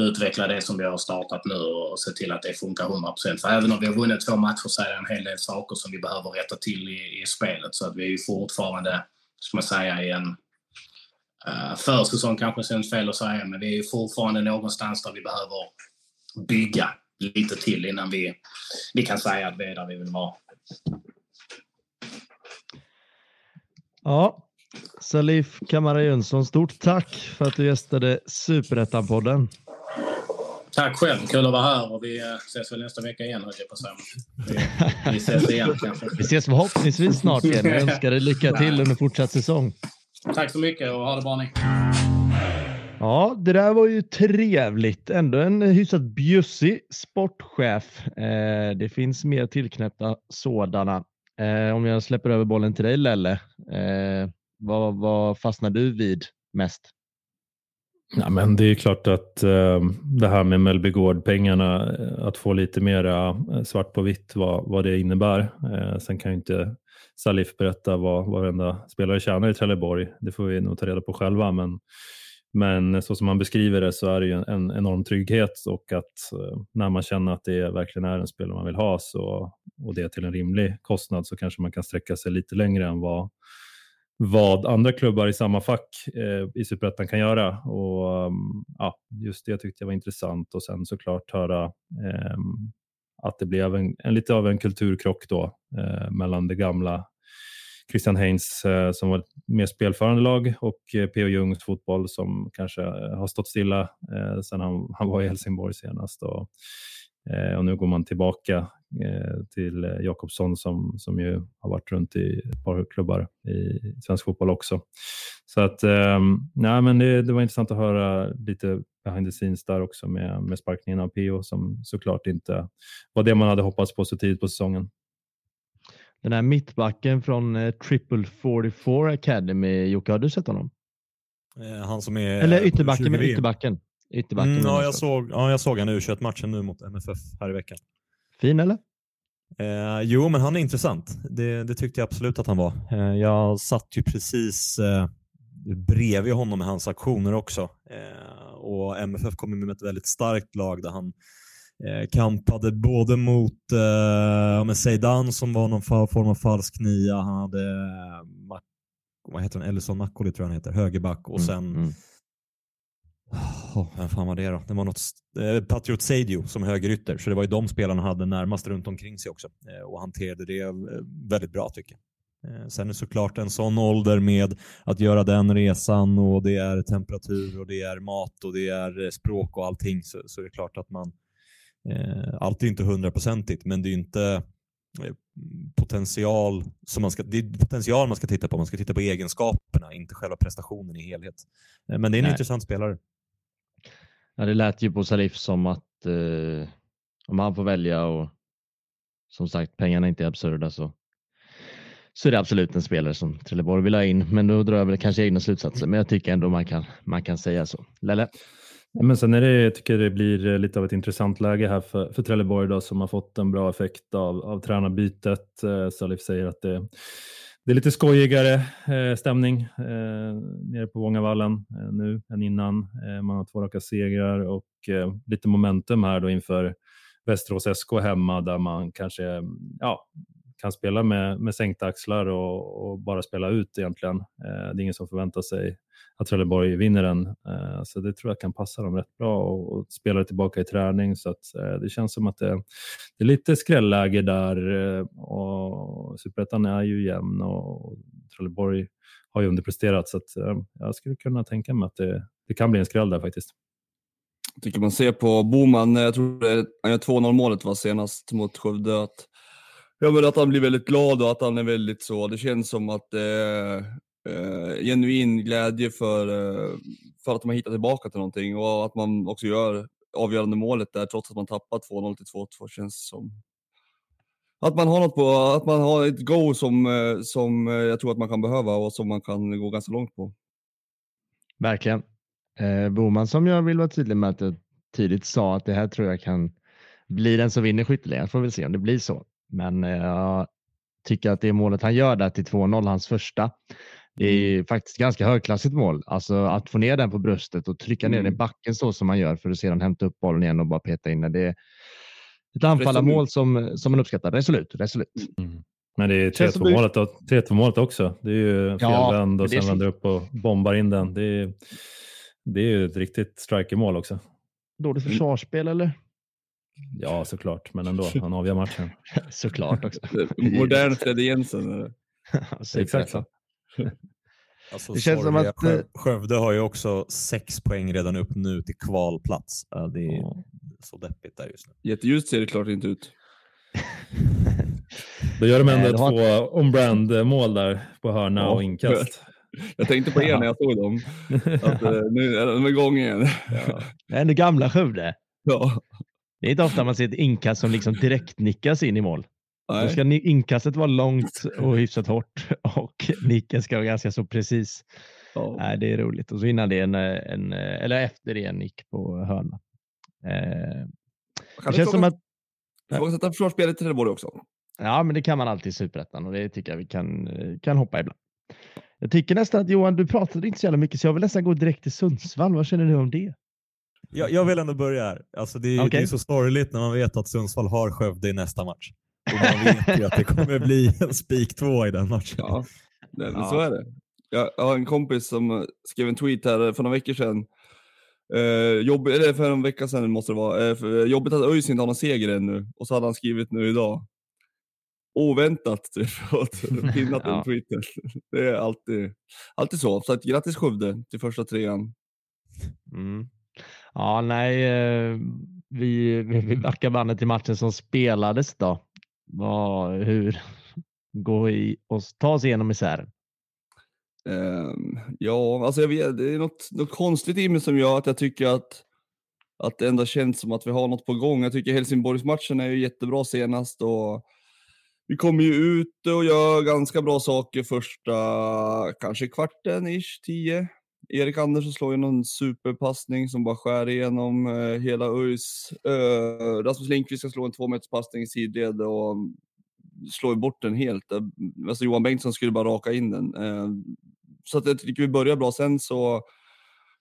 utveckla det som vi har startat nu och se till att det funkar 100%. För även om vi har vunnit två matcher så är det en hel del saker som vi behöver rätta till i, i spelet. Så att vi är ju fortfarande, ska man säga, i en uh, försäsong kanske känns fel att säga, men vi är fortfarande någonstans där vi behöver bygga lite till innan vi, vi kan säga att vi är där vi vill vara. Ja, Salif Kamara Jönsson, stort tack för att du gästade Superettan-podden. Tack själv. Kul att vara här och vi eh, ses väl nästa vecka igen, höll jag på att vi, vi ses igen kanske. Vi ses förhoppningsvis snart igen. Jag önskar dig lycka till under fortsatt säsong. Tack så mycket och ha det bra ni. Ja, det där var ju trevligt. Ändå en hyfsat bjussig sportchef. Eh, det finns mer tillknäppta sådana. Eh, om jag släpper över bollen till dig Lelle, eh, vad, vad fastnar du vid mest? Ja, men det är klart att eh, det här med Mellby Gård-pengarna, eh, att få lite mera eh, svart på vitt vad, vad det innebär. Eh, sen kan ju inte Salif berätta vad varenda spelare tjänar i Trelleborg. Det får vi nog ta reda på själva. Men, men så som man beskriver det så är det ju en, en enorm trygghet och att eh, när man känner att det verkligen är en spelare man vill ha så, och det till en rimlig kostnad så kanske man kan sträcka sig lite längre än vad vad andra klubbar i samma fack eh, i Superettan kan göra. Och, um, ja, just det tyckte jag var intressant och sen såklart höra eh, att det blev en, en, lite av en kulturkrock då eh, mellan det gamla Christian Heinz eh, som var ett mer spelförande lag och eh, P.O. Jungs fotboll som kanske har stått stilla eh, sedan han, han var i Helsingborg senast. Och, och nu går man tillbaka eh, till eh, Jakobsson som, som ju har varit runt i ett par klubbar i svensk fotboll också. Så att, ehm, nej, men det, det var intressant att höra lite behind the scenes där också med, med sparkningen av Pio som såklart inte var det man hade hoppats på så tidigt på säsongen. Den här mittbacken från eh, Triple 44 Academy, Jocke, har du sett honom? Han som är... Eller ytterbacken, men ytterbacken. Ytterbacken. Mm, ja, jag såg, ja, jag såg han u matchen nu mot MFF här i veckan. Fin eller? Eh, jo, men han är intressant. Det, det, tyckte jag absolut att han var. Eh, jag satt ju precis eh, bredvid honom med hans aktioner också. Eh, och MFF kom med ett väldigt starkt lag där han eh, kampade både mot eh, med Zeidan som var någon form av falsk nia. Han hade eh, vad heter han? Ellison Macaulay tror jag han heter, högerback och mm, sen mm, mm Oh, vem fan var det då? Det var något, eh, Patriot Seidio som högerytter, så det var ju de spelarna han hade närmast runt omkring sig också eh, och hanterade det eh, väldigt bra tycker jag. Eh, sen är såklart en sån ålder med att göra den resan och det är temperatur och det är mat och det är eh, språk och allting så, så är det klart att man eh, allt är inte hundraprocentigt men det är inte potential som man ska, det är potential man ska titta på. Man ska titta på egenskaperna, inte själva prestationen i helhet. Men det är en Nej. intressant spelare. Ja, det lät ju på Salif som att eh, om han får välja och som sagt pengarna inte är absurda så, så är det absolut en spelare som Trelleborg vill ha in. Men då drar jag väl kanske egna slutsatser. Men jag tycker ändå man kan, man kan säga så. Lelle? Ja, Men sen är det, jag tycker det blir lite av ett intressant läge här för, för Trelleborg då, som har fått en bra effekt av, av tränarbytet. Eh, Salif säger att det, det är lite skojigare eh, stämning eh, nere på Vångavallen eh, nu än innan. Eh, man har två raka segrar och eh, lite momentum här då inför Västerås SK hemma där man kanske ja, kan spela med, med sänkta axlar och, och bara spela ut egentligen. Eh, det är ingen som förväntar sig att Trelleborg vinner den. Eh, så det tror jag kan passa dem rätt bra och, och tillbaka i träning. Så att, eh, det känns som att det, det är lite skrälläge där eh, och Superettan är ju jämn och Trelleborg har ju underpresterat så att, jag skulle kunna tänka mig att det, det kan bli en skräll där faktiskt. Jag tycker man ser på Boman, jag tror det, han gör 2-0 målet var senast mot Skövde, att, ja, men att han blir väldigt glad och att han är väldigt så, det känns som att eh, eh, genuin glädje för, eh, för att de har hittat tillbaka till någonting och att man också gör avgörande målet där trots att man tappat 2-0 till 2-2 känns som att man har något på, att man har ett go som, eh, som eh, jag tror att man kan behöva och som man kan gå ganska långt på. Verkligen. Eh, Boman som jag vill vara tydlig med att jag tidigt sa att det här tror jag kan bli den som vinner skytteligan. Får väl se om det blir så. Men eh, jag tycker att det målet han gör där till 2-0, hans första, det är ju faktiskt ganska högklassigt mål. Alltså att få ner den på bröstet och trycka ner den i Mm. backen så som man gör för att sedan hämta upp bollen igen och bara peta in den. Det är ett anfallarmål som, som man uppskattar. Resolut, resolut. Men det är Känns som 3-2 målet, då- 3-2 målet också. Det är ju Ja, felvänd och sen vänder upp och bombar in den. Det är, det är ju ett riktigt strikermål också. Dåligt försvarsspel eller? Ja, såklart, men ändå. Han avgör matchen. Såklart också. Modern Fredde Jensen. Exakt så. Alltså, Det känns som att, eh, Skövde har ju också sex poäng redan upp nu till kvalplats. Det är Ja. så deppigt där just nu. Jätteljust ser det klart inte ut. Då gör de ändå Eh, det var- två on-brand-mål där på hörna Ja. och inkast. Jag tänkte på er när jag såg dem. Att, eh, nu är de igång igen. Ja. Det är ändå gamla Skövde. Ja. Det är inte ofta man ser ett inkast som liksom direkt nickas in i mål. Då Nej. ska ni- inkastet vara långt och hyfsat hårt och nicken ska vara ganska så precis. Ja. Nej, det är roligt. Och så innan det en, en eller efter det en nick på hörna. Eh, Kan det känns som att ifrågasätta försvarsspelet i Trelleborg också? Ja, men det kan man alltid i Superettan och det tycker jag vi kan, kan hoppa ibland. Jag tycker nästan att Johan, du pratade inte så jävla mycket så jag vill nästan gå direkt till Sundsvall. Vad känner du om det? Jag, jag vill ändå börja här. Alltså det, är, det Okej. är så sorgligt när man vet att Sundsvall har Skövde i nästa match. Och man vet ju att det kommer bli en spik två i den matchen. Ja, det, Ja. så är det. Jag, har en kompis som eh, skrev en tweet här för några veckor sedan. Eh, jobb, eller för en vecka sedan måste det vara. Eh, för, jobbigt att ÖIS inte har någon seger ännu. Och så hade han skrivit nu idag. Oväntat typ. Pinnat Ja. den tweeten. Det är alltid, alltid så. Så att, grattis Skövde till första trean. Mm. Ja, nej, eh, vi, vi, vi backar bandet till matchen som spelades då. Vad, hur gå i och ta oss igenom misären? Um, ja, alltså jag vet, det är något, något konstigt i mig som gör att jag tycker att, att det ändå känns som att vi har något på gång. Jag tycker Helsingborgsmatchen är ju jättebra senast och vi kommer ju ut och gör ganska bra saker första, kanske kvarten ish, tio. Erik Andersson slår ju någon superpassning som bara skär igenom eh, hela ÖIS. Eh, Rasmus Lindqvist ska slå en tvåmeterspassning i sidled och mm, slår ju bort den helt. Eh, alltså Johan Bengtsson skulle bara raka in den. Eh, så att jag tycker vi börjar bra. Sen så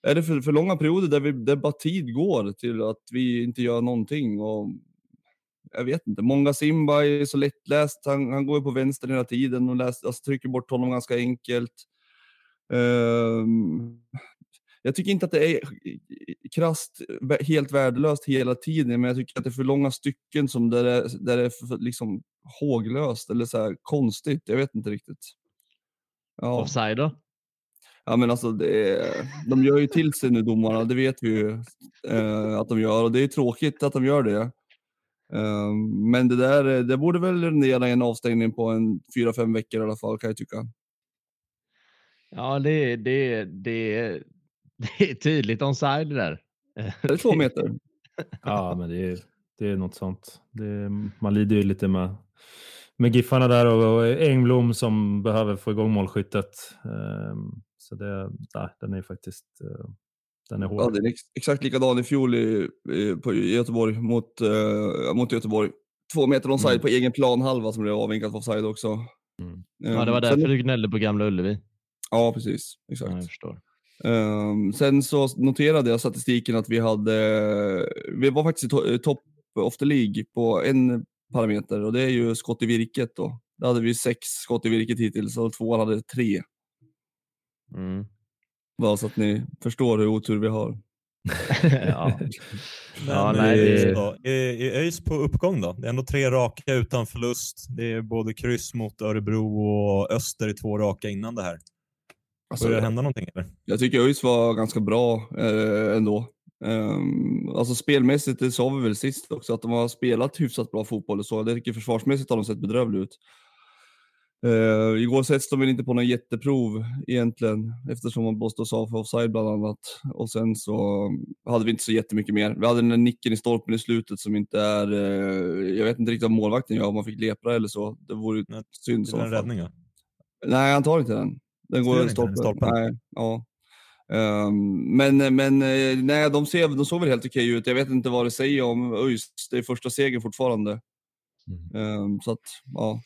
är det för, för långa perioder där, vi, där bara tid går till att vi inte gör någonting. Och jag vet inte, många Simba är så lättläst. Han, han går ju på vänster hela tiden och läs, alltså, trycker bort honom ganska enkelt. Ehm, jag tycker inte att det är krasst helt värdelöst hela tiden, men jag tycker att det är för långa stycken som där det, där det är för, liksom håglöst eller så konstigt. Jag vet inte riktigt. Ja. Offside då? Ja, men alltså det, de gör ju till sig nu domarna, det vet vi ju eh, att de gör och det är tråkigt att de gör det. Eh, men det där, det borde väl rendera en avstängning på en fyra, fem veckor i alla fall kan jag tycka. Ja, det, det, det, det är tydligt onside där. Det är två meter. ja, men det är, det är något sånt. Det, man lider ju lite med, med Giffarna där och, och Engblom som behöver få igång målskyttet. Um, så det, nej, den är faktiskt uh, den är hård. Ja, det är exakt likadan i fjol i, i, på, Göteborg mot, uh, mot Göteborg. Två meter onside mm. på egen plan halva som blev avvinkat offside också. Mm. Ja, det var därför Sen, du gnällde på Gamla Ullevi. Ja, precis. Exakt. Ja, jag förstår. Um, sen så noterade jag statistiken att vi hade, vi var faktiskt i topp of the League på en parameter och det är ju skott i virket då. Där hade vi sex skott i virket hittills och tvåan hade tre. Mm. Bara så att ni förstår hur otur vi har. ja. Men, ja, nej, det... är ÖIS på uppgång då? Det är ändå tre raka utan förlust. Det är både kryss mot Örebro och Öster i två raka innan det här. Alltså, Börjar det hända någonting? Eller? Jag tycker ÖIS var ganska bra eh, ändå. Um, alltså spelmässigt, det sa vi väl sist också, att de har spelat hyfsat bra fotboll och så. Jag tycker försvarsmässigt har de sett bedrövliga ut. Uh, igår sätts de väl inte på någon jätteprov egentligen eftersom man måste oss av för offside bland annat. Och sen så hade vi inte så jättemycket mer. Vi hade den där nicken i stolpen i slutet som inte är, uh, jag vet inte riktigt vad målvakten gör, om man fick lepra eller så. Det vore Nej, synd. Det är en räddning ja. Nej, han tar inte den. Den går i stolpen. stolpen. Nej, ja. Um, men men eh, nej, de, ser, de såg väl helt okej ut. Jag vet inte vad det säger om ÖIS. Det är första segern fortfarande. Mm. Um, så att, ja.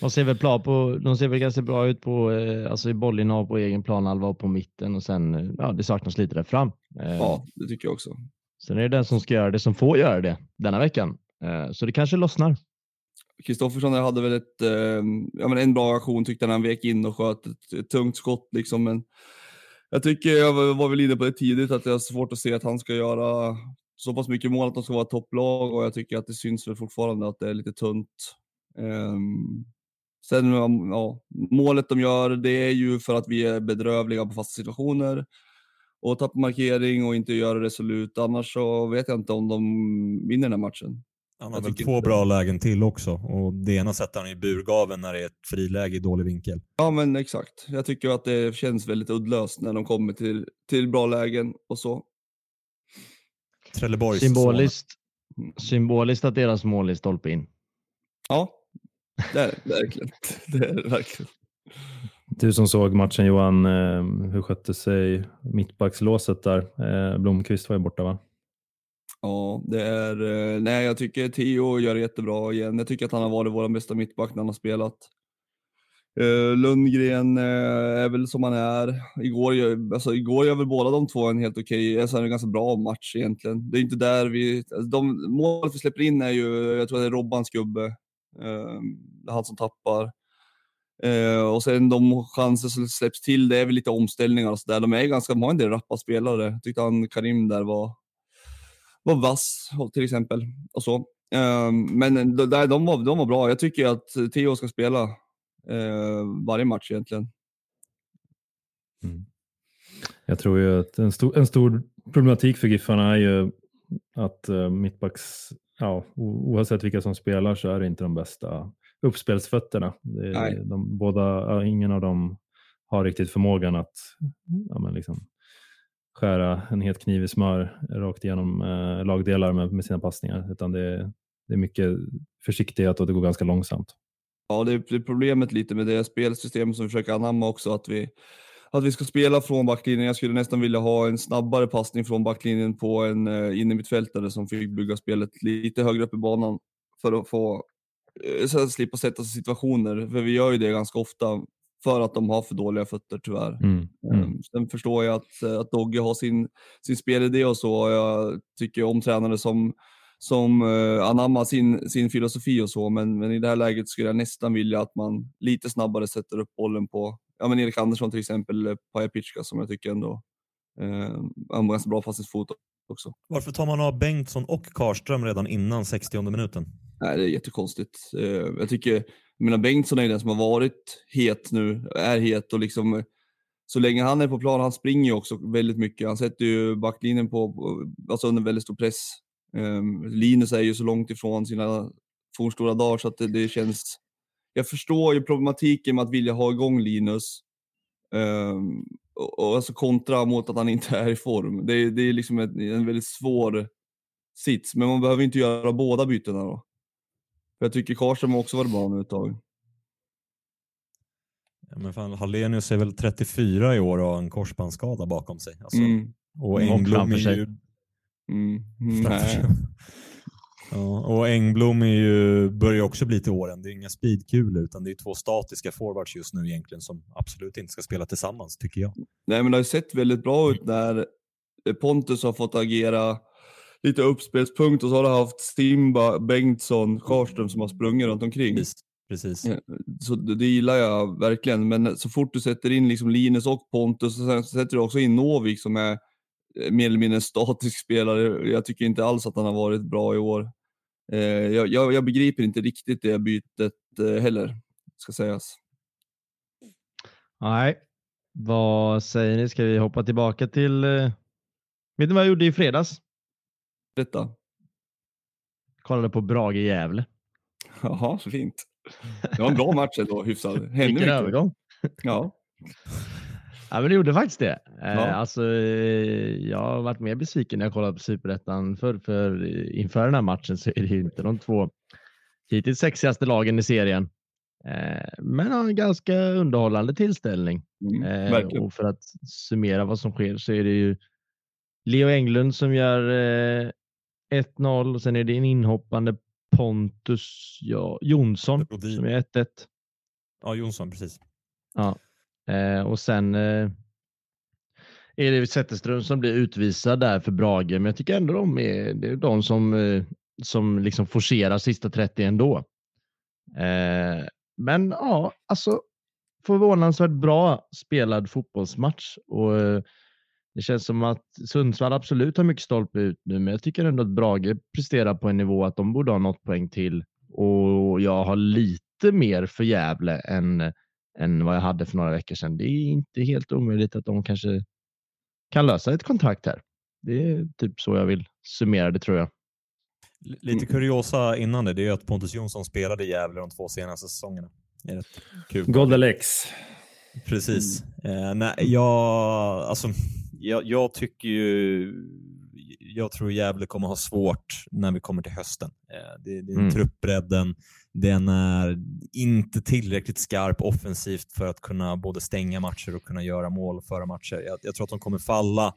De ser väl, på, de ser väl ganska bra ut på, eh, alltså i bollinnehav på egen planhalva på mitten och sen, eh, ja, det saknas lite där fram. Eh, ja, det tycker jag också. Sen är det den som ska göra det som får göra det denna veckan. Så det kanske lossnar. Kristoffersson hade väl ett, eh, ja, men en bra aktion tyckte han, han vek in och sköt ett, ett tungt skott liksom, men jag tycker, jag var väl inne på det tidigt, att jag har svårt att se att han ska göra så pass mycket mål att de ska vara topplag och jag tycker att det syns väl fortfarande att det är lite tunt. Um, sen, ja, målet de gör, det är ju för att vi är bedrövliga på fasta situationer och tappar markering och inte gör det resolut. Annars så vet jag inte om de vinner den här matchen. Han har väl två bra lägen till också och det ena sätter han i burgaven när det är ett friläge i dålig vinkel. Ja men exakt. Jag tycker att det känns väldigt uddlöst när de kommer till, till bra lägen och så. Trelleborgs symboliskt, mm. symboliskt att deras mål är stolpe in. Ja, det är det verkligen. Det är det verkligen. Du som såg matchen Johan, eh, hur skötte sig mittbackslåset där? Eh, Blomqvist var ju borta va? Ja, det är, eh, nej jag tycker Theo gör det jättebra igen. Jag tycker att han har varit vår bästa mittback när han har spelat. Eh, Lundgren eh, är väl som han är. Igår, alltså, igår gör väl båda de två en helt okej, okay, alltså en ganska bra match egentligen. Det är inte där vi, alltså, de mål vi släpper in är ju, jag tror det är Robbans gubbe, uh, han som tappar. Och sen de chanser som släpps till, det är väl lite omställningar och sådär. De är ganska, de har en del rappa spelare. Jag tyckte han Karim där var, var vass till exempel. Och så. Um, men de, de, var, de var bra. Jag tycker att Theo ska spela uh, varje match egentligen. Mm. Jag tror ju att en stor, en stor problematik för Giffarna är ju att uh, mittbacks, ja, oavsett vilka som spelar så är det inte de bästa uppspelsfötterna. De, båda, ingen av dem har riktigt förmågan att ja, men liksom, skära en het kniv i smör rakt igenom eh, lagdelar med, med sina passningar, utan det, det är mycket försiktighet och det går ganska långsamt. Ja, det är problemet lite med det spelsystemet som vi försöker anamma också, att vi, att vi ska spela från backlinjen. Jag skulle nästan vilja ha en snabbare passning från backlinjen på en eh, innermittfältare som fick bygga spelet lite högre upp i banan för att få eh, så att slippa sätta sig i situationer, för vi gör ju det ganska ofta för att de har för dåliga fötter tyvärr. Mm. Mm. Ehm, sen förstår jag att, att Dogge har sin, sin spelidé och så. Jag tycker om tränare som, som uh, anammar sin, sin filosofi och så, men, men i det här läget skulle jag nästan vilja att man lite snabbare sätter upp bollen på, ja men Erik Andersson till exempel, eller Paja Pitschka som jag tycker ändå Eh, har ganska bra fast fot också. Varför tar man av Bengtsson och Karström redan innan 60 minuten? Nej, det är jättekonstigt. Eh, jag tycker, jag menar Bengtsson är ju den som har varit het nu, är het och liksom så länge han är på plan, han springer ju också väldigt mycket. Han sätter ju backlinjen på, alltså under väldigt stor press. Um, Linus är ju så långt ifrån sina fornstora dagar så att det, det, känns... Jag förstår ju problematiken med att vilja ha igång Linus. Um, och, och alltså kontra mot att han inte är i form. Det, det är liksom ett, en väldigt svår sits, men man behöver inte göra båda bytena då. För jag tycker Karlström också varit bra nu ett tag. Ja, men fan, Hallenius är väl 34 i år och har en korsbandsskada bakom sig. Alltså, Mm. Och Mm, Engblom är ju... Mm. sig. Nej. Ja, och Engblom är ju, börjar också bli till åren. Det är inga speedkulor utan det är två statiska forwards just nu egentligen som absolut inte ska spela tillsammans tycker jag. Nej, men det har ju sett väldigt bra ut när Pontus har fått agera lite uppspelspunkt och så har du haft Simba, Bengtsson, Karlström som har sprungit runt omkring. Precis. Precis. Så det, det gillar jag verkligen, men så fort du sätter in liksom Linus och Pontus och sen så sätter du också in Novik som är eh, mer eller mindre en statisk spelare. Jag tycker inte alls att han har varit bra i år. Eh, jag, jag, jag begriper inte riktigt det bytet eh, heller, ska sägas. Nej, vad säger ni? Ska vi hoppa tillbaka till... eh, Vet ni vad jag gjorde i fredags? Detta. Kollade på Brage Gävle. Jaha, så fint. Det var en bra match ändå, hyfsad. Hände Vilken övergång. Ja. Ja, men det gjorde faktiskt det. Eh, Ja. Alltså, eh, jag har varit mer besviken när jag kollat på Superettan för, för eh, inför den här matchen så är det inte de två hittills sexigaste lagen i serien. Men en ganska underhållande tillställning. Mm, och för att summera vad som sker så är det ju Leo Englund som gör 1-0 och sen är det en inhoppande Pontus ja, Jonsson Brodin. som är 1-1. Ja, Jonsson, precis. Eh, och sen eh, är det Zetterström som blir utvisad där för Brage, men jag tycker ändå de är, det är de som, eh, som liksom forcerar sista 30 ändå. Eh, men ja, alltså förvånansvärt bra spelad fotbollsmatch och eh, det känns som att Sundsvall absolut har mycket stolpe ut nu, men jag tycker ändå att Brage presterar på en nivå att de borde ha något poäng till och jag har lite mer för Gävle än än vad jag hade för några veckor sedan. Det är inte helt omöjligt att de kanske kan lösa ett kontrakt här. Det är typ så jag vill summera det tror jag. Lite kuriosa innan det, det är ju att Pontus Jonsson spelade i Gävle de två senaste säsongerna. Kul. Goldalex. Precis. Eh, nej, jag, alltså, jag, jag tycker ju... Jag tror Gävle kommer ha svårt när vi kommer till hösten. Eh, det, det är Mm. truppbredden. Den är inte tillräckligt skarp offensivt för att kunna både stänga matcher och kunna göra mål och föra matcher. Jag, jag tror att de kommer falla.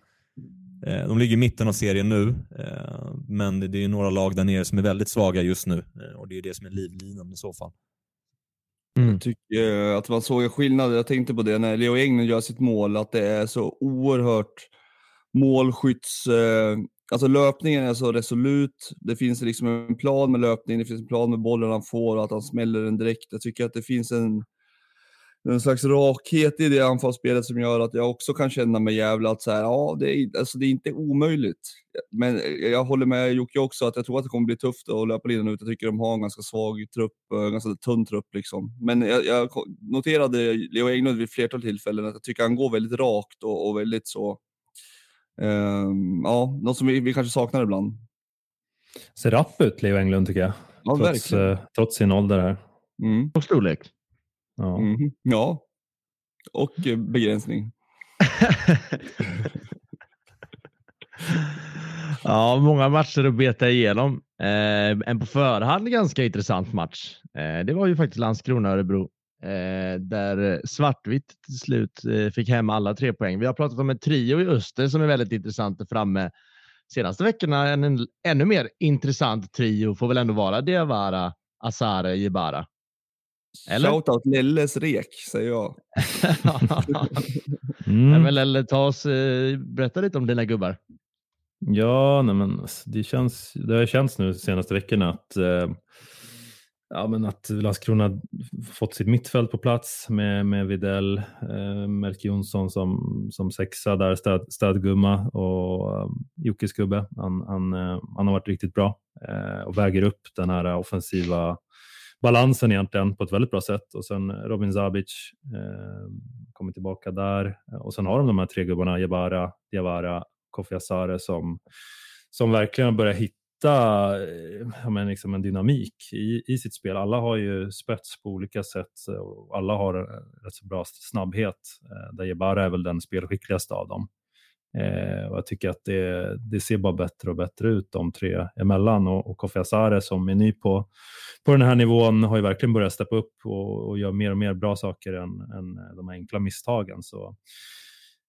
Eh, de ligger i mitten av serien nu, eh, men det, är några lag där nere som är väldigt svaga just nu och det är det som är livlinan i så fall. Mm. tycker eh, att man såg en skillnad. Jag tänkte på det när Leo Englund gör sitt mål, att det är så oerhört målskytts... Eh, alltså löpningen är så resolut. Det finns liksom en plan med löpningen, det finns en plan med bollen han får och att han smäller den direkt. Jag tycker att det finns en, en slags rakhet i det anfallsspelet som gör att jag också kan känna mig jävla att så här, ja, det är, alltså det är inte omöjligt. Men jag håller med Jocke också att jag tror att det kommer bli tufft att löpa linan ut. Jag tycker de har en ganska svag trupp, eh, ganska tunn trupp liksom. Men jag, jag noterade Leo Englund vid flertal tillfällen att jag tycker han går väldigt rakt och, och väldigt så, ehm, ja, något som vi, vi kanske saknar ibland. Ser rapp ut, Leo Englund, tycker jag. Ja, trots, verkligen. eh, trots sin ålder här. Mm. Och storlek. Ja. Mhm. Ja, och eh, begränsning. ja, många matcher att beta igenom. Eh, en på förhand ganska intressant match. Eh, det var ju faktiskt Landskrona-Örebro eh, där Svartvitt till slut eh, fick hem alla tre poäng. Vi har pratat om en trio i Öster som är väldigt intressant där framme. Senaste veckorna en, en ännu mer intressant trio får väl ändå vara Diawara, Asare, Jebara. Eller? Shoutout Lelles rek, säger jag. Mm. Nej, men eller ta oss, eh, berätta lite om dina gubbar. Ja, nej men det, känns, det har känts nu de senaste veckorna att eh, ja, men att Landskrona fått sitt mittfält på plats med, med Videll, eh, Melke Jonsson som, som sexa där, stöd, stödgumma och um, Jockes gubbe. Han, han, uh, han har varit riktigt bra eh, och väger upp den här offensiva balansen egentligen på ett väldigt bra sätt. Och sen Robin Zabic eh, kommer tillbaka där och sen har de de här tre gubbarna, Jabara, Diawara, Kofi Asare som, som verkligen börjar hitta hitta eh, ja, men liksom en dynamik i, i sitt spel. Alla har ju spets på olika sätt och alla har rätt så bra snabbhet. Eh, där Jebara är väl den spelskickligaste av dem. Eh, och jag tycker att det, det, ser bara bättre och bättre ut de tre emellan och, och Kofi Asare som är ny på, på den här nivån har ju verkligen börjat steppa upp och, och gör mer och mer bra saker än, än de enkla misstagen. Så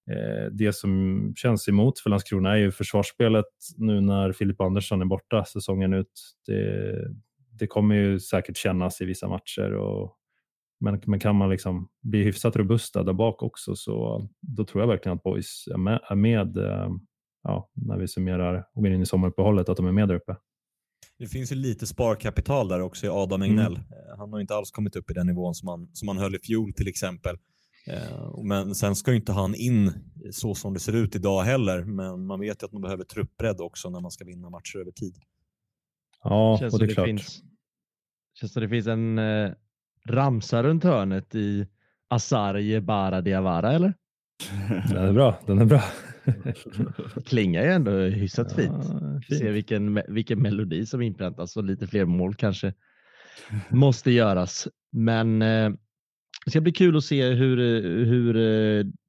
Eh, det som känns emot för Landskrona är ju försvarsspelet nu när Filip Andersson är borta säsongen ut. Det, det kommer ju säkert kännas i vissa matcher. Och, men, men kan man liksom bli hyfsat robusta där bak också så då tror jag verkligen att boys är med, är med eh, ja, när vi summerar och går in i sommaruppehållet, att de är med där uppe. Det finns ju lite sparkapital där också i Adam Egnell. Mm. Han har inte alls kommit upp i den nivån som han, som han höll i fjol till exempel. Eh, men sen ska ju inte han in så som det ser ut idag heller, men man vet ju att man behöver truppbredd också när man ska vinna matcher över tid. Ja, känns och det är klart. Finns, känns som det finns en ramsa runt hörnet i Asar Bara Diawara, eller? Den är bra, den är bra. Klingar ju ändå hyfsat fint. Ja, Se vilken, vilken melodi som inpräntas och lite fler mål kanske måste göras. Men eh, det ska bli kul att se hur, hur,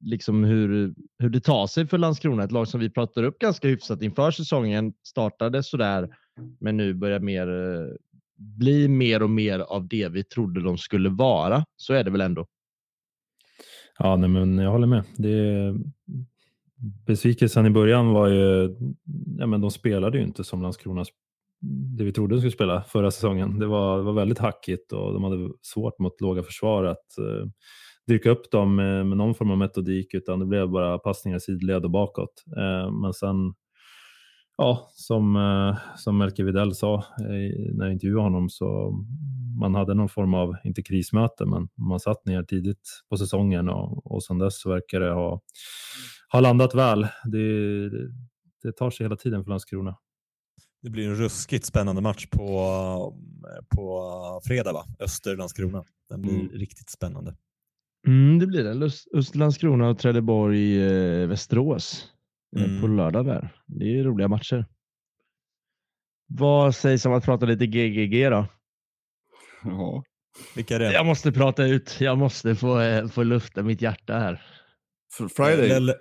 liksom hur, hur det tar sig för Landskrona. Ett lag som vi pratade upp ganska hyfsat inför säsongen. Startade sådär, men nu börjar mer, bli mer och mer av det vi trodde de skulle vara. Så är det väl ändå. Ja, nej, men jag håller med. Det, besvikelsen i början var ju, ja, men de spelade ju inte som Landskrona det vi trodde de skulle spela förra säsongen. Det var, det var väldigt hackigt och de hade svårt mot låga försvar att eh, uh, dyka upp dem med, med, någon form av metodik utan det blev bara passningar i sidled och bakåt. Uh, men sen, ja, som, uh, som Melke Videll sa när jag intervjuade honom så man hade någon form av, inte krismöte, men man satt ner tidigt på säsongen och, och sedan dess verkar det ha, ha landat väl. Det, det tar sig hela tiden för Landskrona. Det blir en ruskigt spännande match på, på fredag, va? Öster-Landskrona. Den blir mm. riktigt spännande. Mm, det blir det. Öster-Landskrona och Trelleborg eh, Västerås eh, mm. på lördag där. Det är roliga matcher. Vad sägs om att prata lite GGG då? Ja. Vilka är det? Jag måste prata ut. Jag måste få, eh, få lufta mitt hjärta här. Friday? Lelle,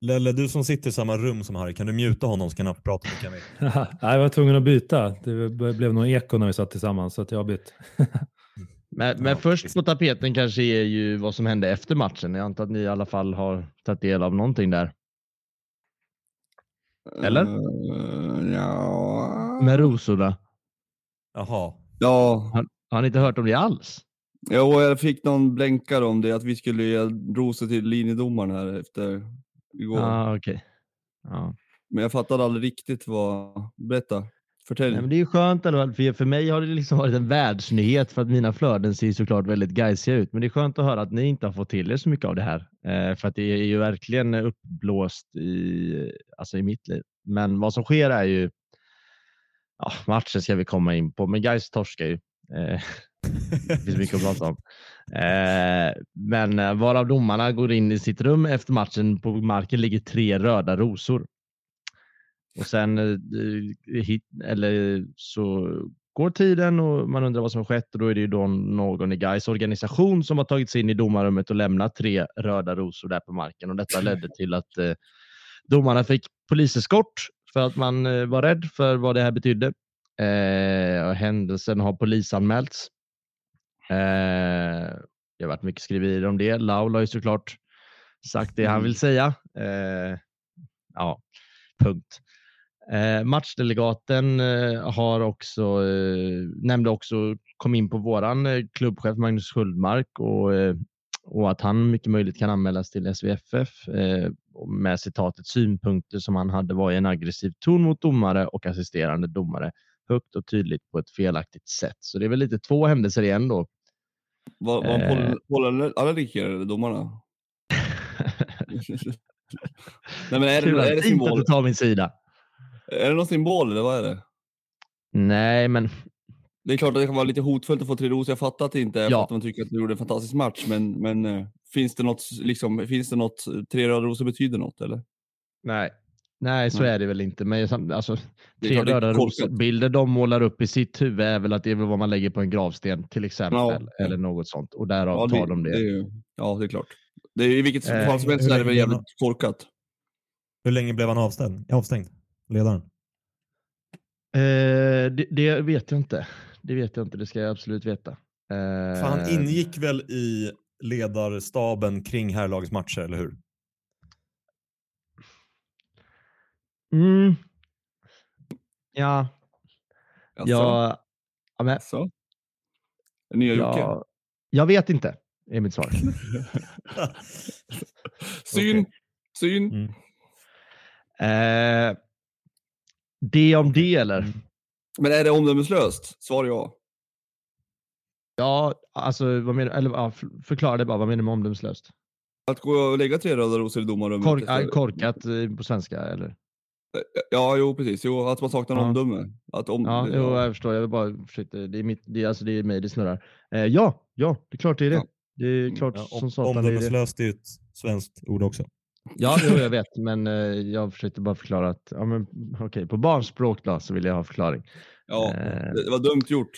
Lelle, du som sitter i samma rum som Harry, kan du mjuta honom så kan han prata med Camille? Nej, jag var tvungen att byta. Det blev nog eko när vi satt tillsammans, så att jag har bytt. men, men ja, först på tapeten kanske är ju vad som hände efter matchen. Jag antar att ni i alla fall har tagit del av någonting där. Eller? Uh, ja. Med rosorna. Jaha. Ja. Har, har ni inte hört om det alls? Jo, jag fick någon blänkare om det, att vi skulle ge rosor till linjedomaren här efter igår. Ah, okay. ja. Men jag fattade aldrig riktigt vad... Berätta. Förtälj. Nej, men det är skönt för, för mig har det liksom varit en världsnyhet för att mina flöden ser såklart väldigt gaisiga ut. Men det är skönt att höra att ni inte har fått till er så mycket av det här. Eh, för att det är ju verkligen uppblåst i, alltså i mitt liv. Men vad som sker är ju, ja, matchen ska vi komma in på, men Gais torskar ju. Eh, det finns mycket att prata om. Eh, men eh, varav domarna går in i sitt rum efter matchen. På marken ligger tre röda rosor. Och sen eh, eller så går tiden och man undrar vad som har skett och då är det ju då någon i Gais organisation som har tagit sig in i domarrummet och lämnat tre röda rosor där på marken och detta ledde till att eh, domarna fick poliseskort för att man eh, var rädd för vad det här betydde. Eh, händelsen har polisanmälts Eh, det har varit mycket skriverier om det. Laul har ju såklart sagt det han vill mm. säga. Eh, ja, punkt. Eh, matchdelegaten eh, har också, eh, nämnde också, kom in på våran eh, klubbchef Magnus Sköldmark och, eh, och att han mycket möjligt kan anmälas till SVFF eh, med citatet synpunkter som han hade var i en aggressiv ton mot domare och assisterande domare högt och tydligt på ett felaktigt sätt. Så det är väl lite två händelser igen då. Var, var Eh. eh. pollenallergiker eller domarna? Nej men är Kul det, att- är det fint att du tar min sida. Är det någon symbol eller vad är det? Nej, men Det är klart att det kan vara lite hotfullt att få tre rosor. Jag fattar att det inte är Ja. att man tycker att du gjorde en fantastisk match, men, men eh, finns det något, liksom, finns det något, tre röda rosor betyder något eller? nej. Nej, så Nej. är det väl inte. Men alltså, Det är tre klart det är röda korkat. rosor-bilder de målar upp i sitt huvud är väl att det är väl vad man lägger på en gravsten till exempel. Ja. Eller något sånt. Och därav tar de det. är ju- ja, det är klart. Det är, I vilket Eh, fall som helst är det väl jävligt korkat. Hur länge blev han avstängd? avstängd? Ledaren? Eh, det, det vet jag inte. Det vet jag inte. Det ska jag absolut veta. Eh, han ingick väl i ledarstaben kring herrlagets matcher, eller hur? Mm. Ja, Jaså? jag, ja, men, Jaså? Nya Jocke? jag, jag vet inte, är mitt svar. Syn, Okej. syn. Mm. Eh, det om det eller? Mm. Men är det omdömeslöst? Svar ja. Ja, alltså vad menar Eller ja, förklara det bara. Vad menar du med omdömeslöst? Att gå och lägga tre röda rosor i domarrummet. Kork, äh, korkat eh, på svenska eller? Ja, jo precis. Jo, att man saknar Ja. omdöme. Att om, Ja, jo, jag förstår. Jag vill bara försökte, det är mitt, det är, alltså det är mig det snurrar. Eh, ja, ja, det är klart det är det. Ja. Det är Mm, klart Ja, som om, satan det är det. omdömeslöst är ett svenskt ord också. Ja, jo, jag vet, men eh, jag försökte bara förklara att, ja men okej, på barnspråk då så vill jag ha förklaring. Ja, Eh. det, var dumt gjort.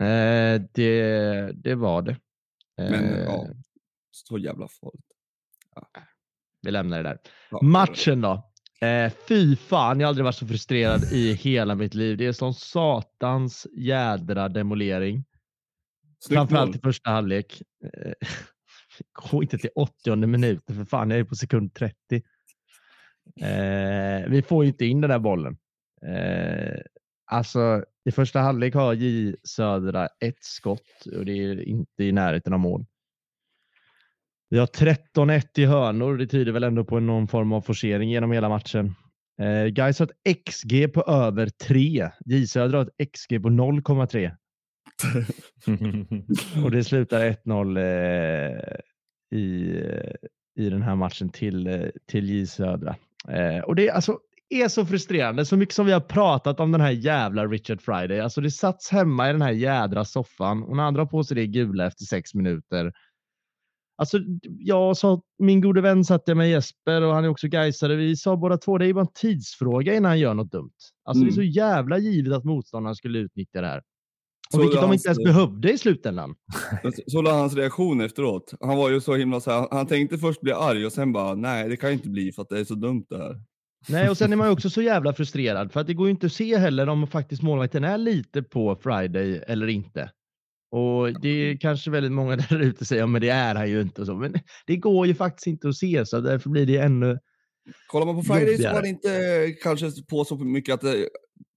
Eh, det, det var det. Men Eh, ja, så jävla farligt. Vi lämnar det där. Ja, Matchen då? Eh, fy fan, jag har aldrig varit så frustrerad i hela mitt liv. Det är sån satans jädra demolering. Snyggt Framförallt i första halvlek. Gå inte till 80 minuten för fan, jag är på sekund 30. Eh, vi får ju inte in den där bollen. Eh, alltså, i första halvlek har J Södra ett skott och det är inte i närheten av mål. Vi har 13-1 i hörnor. Det tyder väl ändå på någon form av forcering genom hela matchen. Eh, Gais har ett XG på över 3. J Södra har ett XG på 0,3. Och det slutar 1-0 eh, i, i den här matchen till, till J Södra. Eh, och det är, alltså, är så frustrerande, så mycket som vi har pratat om den här jävla Richard Friday. Alltså det satts hemma i den här jädra soffan och när han drar på sig det gula efter sex minuter. Alltså, jag sa, min gode vän satt jag med Jesper och han är också Gaisare. Vi sa båda två, det är bara en tidsfråga innan han gör något dumt. Alltså det är så jävla givet att motståndaren skulle utnyttja det här. Och Så vilket de inte ens behövde i slutändan. Så- var hans reaktion efteråt. Han var ju så himla så här, han tänkte först bli arg och sen bara, nej det kan inte bli för att det är så dumt det här. Nej, och sen är man ju också så jävla frustrerad för att det går ju inte att se heller om faktiskt målvakten är lite på Friday eller inte. Och det är kanske väldigt många där ute säger, ja, men det är han ju inte och så, men det går ju faktiskt inte att se så därför blir det ännu. Kollar man på Friday så var det inte kanske på så mycket att det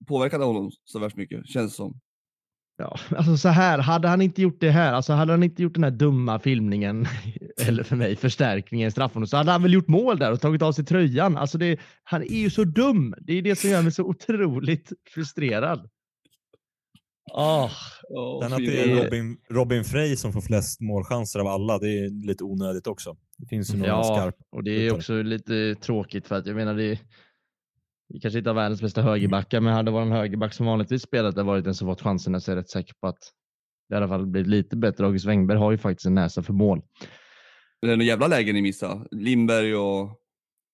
påverkade honom så värst mycket, känns som. Ja, alltså så här, hade han inte gjort det här, alltså hade han inte gjort den här dumma filmningen, eller för mig förstärkningen i straffområdet, så hade han väl gjort mål där och tagit av sig tröjan. Alltså det, han är ju så dum. Det är det som gör mig så otroligt frustrerad. Ah, Ja, Sen att det är Robin, Robin Frey som får flest målchanser av alla, det är lite onödigt också. Det finns ju några Ja, skarpa. och det är också lite tråkigt för att jag menar det vi kanske inte har världens bästa högerbackar, men hade varit en högerback som vanligtvis spelat där varit den som fått chanserna så är jag rätt säker på att det i alla fall blivit lite bättre. August Wengberg har ju faktiskt en näsa för mål. Det är några jävla lägen ni missade. Lindberg och...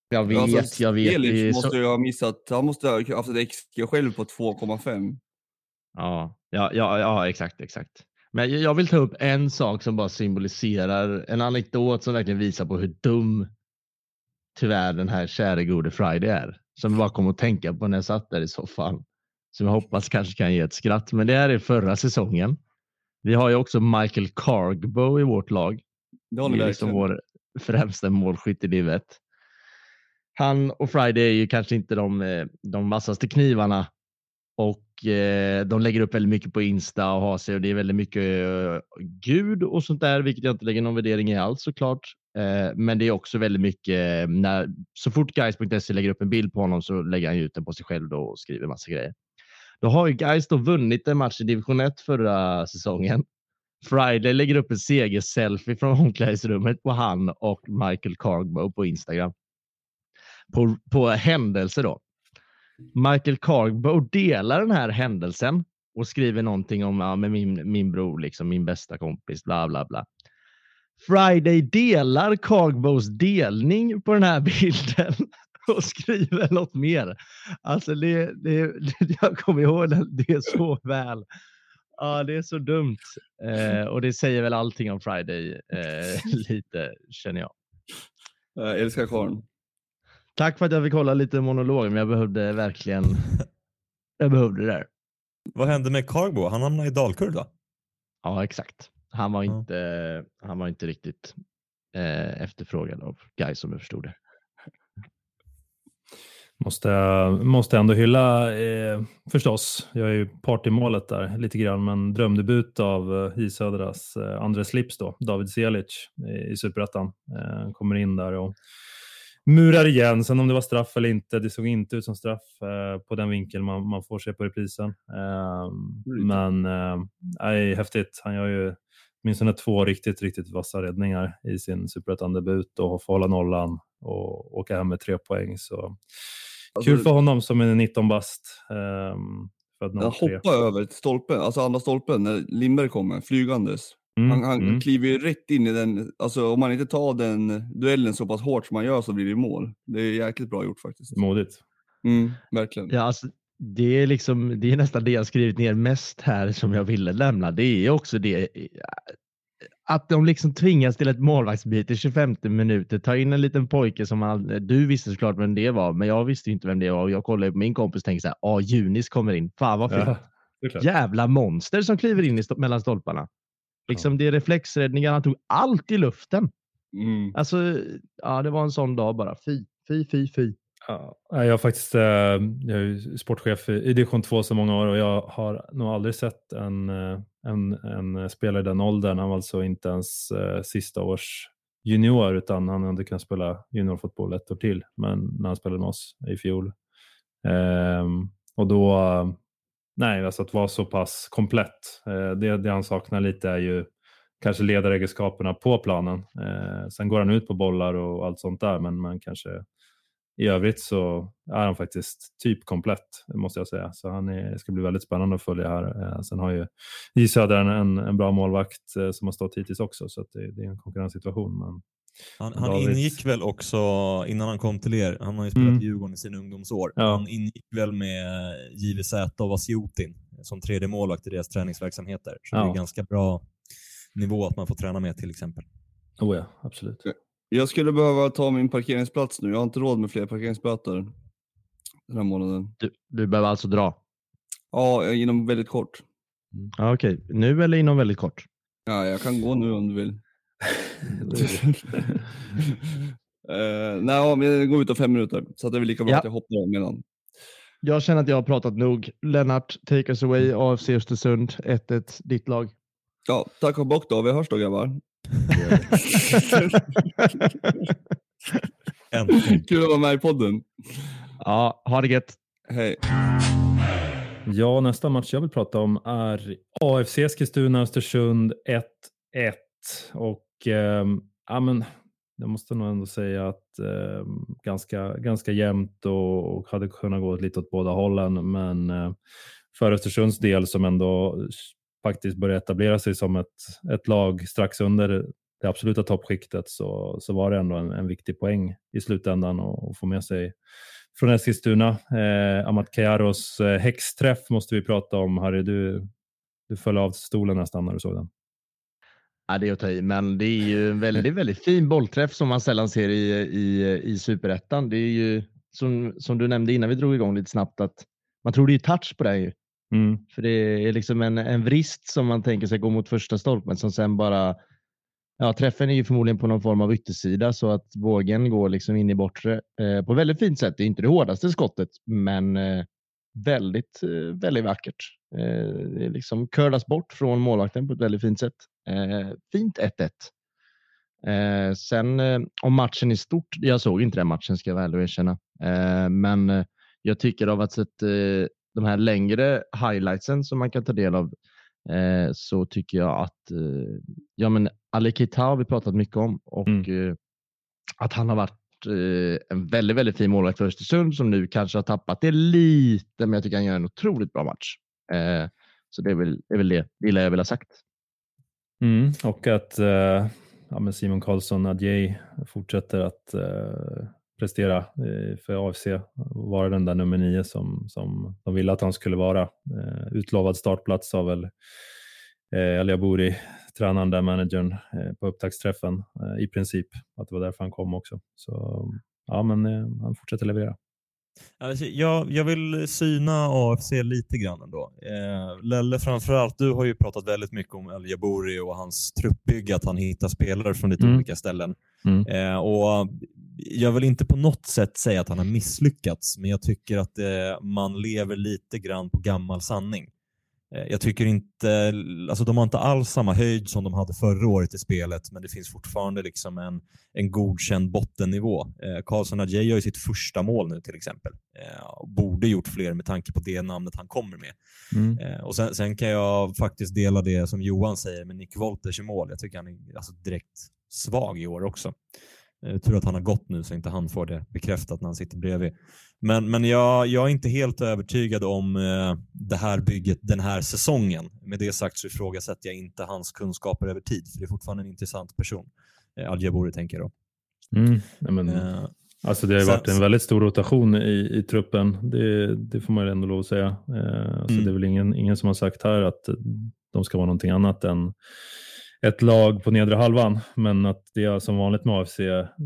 Jag vet, Alltså, jag vet. Det är Elic så... måste ju ha missat, han måste ha haft ett XG själv på 2,5. ja, ja, ja, ja, exakt, exakt. Men jag- jag vill ta upp en sak som bara symboliserar en anekdot som verkligen visar på hur dum tyvärr den här käre gode Friday är. Som jag bara kom att tänka på när jag satt där i soffan. Som jag hoppas kanske kan ge ett skratt. Men det här är förra säsongen. Vi har ju också Michael Cargbo i vårt lag. Det är liksom vår främsta målskytt i livet. Han och Friday är ju kanske inte de, eh, de vassaste knivarna och eh, de lägger upp väldigt mycket på Insta och har sig och det är väldigt mycket eh, Gud och sånt där, vilket jag inte lägger någon värdering i alls såklart. Eh, men det är också väldigt mycket eh, när så fort guys.se lägger upp en bild på honom så lägger han ut den på sig själv då och skriver massa grejer. Då har ju Gais då vunnit en match i division 1 förra säsongen. Friday lägger upp en segerselfie från omklädningsrummet på han och Michael Cargbo på Instagram. På, på händelse då. Michael Cargbo delar den här händelsen och skriver någonting om ja, med min, min bror, liksom, min bästa kompis, bla bla bla. Friday delar Cargbos delning på den här bilden och skriver något mer. Alltså det, det, jag kommer ihåg det så väl. Ja, det är så dumt. Eh, och det säger väl allting om Friday eh, lite, känner jag. Jag älskar karln. Tack för att jag fick hålla lite monolog, men jag behövde verkligen jag behövde det där. Vad hände med Carbo? Han hamnade i Dalkurd va? Ja, exakt. Han var Ja. inte, han var inte riktigt eh, efterfrågad av Guy som jag förstod det. Måste, måste ändå hylla eh, förstås. Jag är ju part i målet där lite grann, men drömdebut av eh, J Södras eh, andra slips då, David Selic i, i Superettan. Eh, kommer in där och murar igen. Sen om det var straff eller inte, det såg inte ut som straff eh, på den vinkel man, man får se på reprisen. Eh, Mm. men eh, häftigt. Han gör ju åtminstone två riktigt, riktigt vassa räddningar i sin Superettan-debut och får hålla nollan och åka hem med tre poäng. Så Alltså, Kul för honom som är 19 bast. Um, född Han 03. hoppar över stolpen, alltså andra stolpen, när Lindberg kommer flygandes. Mm, Han, han mm. kliver ju rätt in i den, alltså om man inte tar den duellen så pass hårt som man gör så blir det mål. Det är jäkligt bra gjort faktiskt. Modigt. Mm, verkligen. Ja, alltså, det, är liksom, det är nästan det jag skrivit ner mest här som jag ville lämna. Det är också det att de liksom tvingas till ett målvaktsbyte i 25 minuter, ta in en liten pojke som man, du visste såklart vem det var, men jag visste inte vem det var jag kollade på min kompis och tänkte så här, ja, Junis kommer in. Fan vad fint. Ja. Jävla monster som kliver in i sto- mellan stolparna. Liksom det är reflexräddningar, han tog allt i luften. Mm. Alltså, ja, det var en sån dag bara. Fy, fy, fy, fy. Ja, jag, har faktiskt, eh, jag är sportchef i, division 2 så många år och jag har nog aldrig sett en, eh, en, en spelare i den åldern. Han var alltså inte ens eh, sista års junior utan han hade kunnat spela juniorfotboll ett år till men när han spelade med oss i fjol. Ehm, och då, nej, alltså att vara så pass komplett. Ehm, det, det han saknar lite är ju kanske ledaregenskaperna på planen. Ehm, sen går han ut på bollar och allt sånt där men man kanske i övrigt så är han faktiskt typ komplett, måste jag säga. Så han är, ska bli väldigt spännande att följa här. Eh, sen har ju J Söder en, en, en bra målvakt eh, som har stått hittills också, så att det, det är en konkurrenssituation. Men Han, han ingick väl också, innan han kom till er, han har ju spelat Mm. i Djurgården i sina ungdomsår, Ja. han ingick väl med JVZ och Vasiotin som tredje målvakt i deras träningsverksamheter. Så det Ja. är ganska bra nivå att man får träna med till exempel. oh ja, absolut. Jag skulle behöva ta min parkeringsplats nu. Jag har inte råd med fler parkeringsböter den här månaden. Du, du behöver alltså dra. Ja, inom väldigt kort. Ja, Okej, nu eller inom väldigt kort? Ja, jag kan gå nu om du vill. uh, nej, men det går ut om fem minuter. Så att det är väl lika bra Ja. att jag hoppar emellan. Jag känner att jag har pratat nog. Lennart, take us away. AFC Östersund, 1-1, ditt lag. Ja, tack och bock då. Vi hörs då grabbar. Äntligen. Kul att vara med i podden. ja, ha det gött. Hej. Ja, nästa match jag vill prata om är AFC Eskilstuna-Östersund 1-1. Och ehm, ja, men jag måste nog ändå säga att ehm, ganska, ganska jämnt och, och hade kunnat gå lite åt båda hållen. Men eh, för Östersunds del som ändå faktiskt börja etablera sig som ett, ett lag strax under det absoluta toppskiktet så, så var det ändå en, en viktig poäng i slutändan och, få med sig från Eskilstuna. Eh, Amat Kajaros eh, häxträff måste vi prata om. Harry, du, du föll av stolen nästan när du såg den. Ja, det är att ta i, men det är ju en väldigt, väldigt fin bollträff som man sällan ser i, i, i superettan. Det är ju som, som du nämnde innan vi drog igång lite snabbt att man tror det är touch på den ju. Mm. För det är liksom en, en vrist som man tänker sig gå mot första stolpen som sen bara Ja, träffen är ju förmodligen på någon form av yttersida så att bågen går liksom in i bortre eh, på väldigt fint sätt. Det är inte det hårdaste skottet, men eh, väldigt, eh, väldigt vackert. Eh, det liksom curlas bort från målvakten på ett väldigt fint sätt. Eh, fint 1-1. Eh, sen eh, om matchen i stort, jag såg inte den matchen ska jag väl erkänna, eh, men eh, jag tycker av att sett eh, de här längre highlightsen som man kan ta del av eh, så tycker jag att eh, ja, men Ali Keita har vi pratat mycket om och Mm. eh, att han har varit eh, en väldigt, väldigt fin målvakt för Östersund som nu kanske har tappat det lite, men jag tycker han gör en otroligt bra match. Eh, så det är väl, det är väl det lilla jag vill ha sagt. Mm, och att eh, ja, Simon Karlsson Adjei fortsätter att prestera eh, för AFC och vara den där nummer nio som, som de ville att han skulle vara. Eh, utlovad startplats av väl eh, Ali Abouri, tränaren där, managern på upptaktsträffen i princip. Att det var därför han kom också. Så ja, men han fortsätter leverera. Alltså, jag, jag vill syna AFC lite grann ändå. Eh, Lelle, framförallt, du har ju pratat väldigt mycket om El Jabouri och hans truppbygge, att han hittar spelare från lite Mm. olika ställen. Mm. Eh, och jag vill inte på något sätt säga att han har misslyckats, men jag tycker att eh, man lever lite grann på gammal sanning. Eh, Jag tycker inte, alltså de har inte alls samma höjd som de hade förra året i spelet, men det finns fortfarande liksom en, en godkänd bottennivå. Eh, Karlsson Adjei gör ju sitt första mål nu till exempel. Eh, och borde gjort fler med tanke på det namnet han kommer med. Mm. Eh, och sen, sen kan jag faktiskt dela det som Johan säger med Nick Wolters i mål. Jag tycker han är alltså, direkt svag i år också. Eh, tur att han har gått nu så inte han får det bekräftat när han sitter bredvid. Men, men jag, jag är inte helt övertygad om eh, det här bygget den här säsongen. Med det sagt så ifrågasätter jag inte hans kunskaper över tid, för det är fortfarande en intressant person. Eh, Al tänker jag då. Mm. Men, Eh, Alltså det har Sen- varit en väldigt stor rotation i, i truppen. Det, det får man ju ändå lov att säga. Eh, alltså Mm. Det är väl ingen, ingen som har sagt här att de ska vara någonting annat än ett lag på nedre halvan. Men att det som vanligt med AFC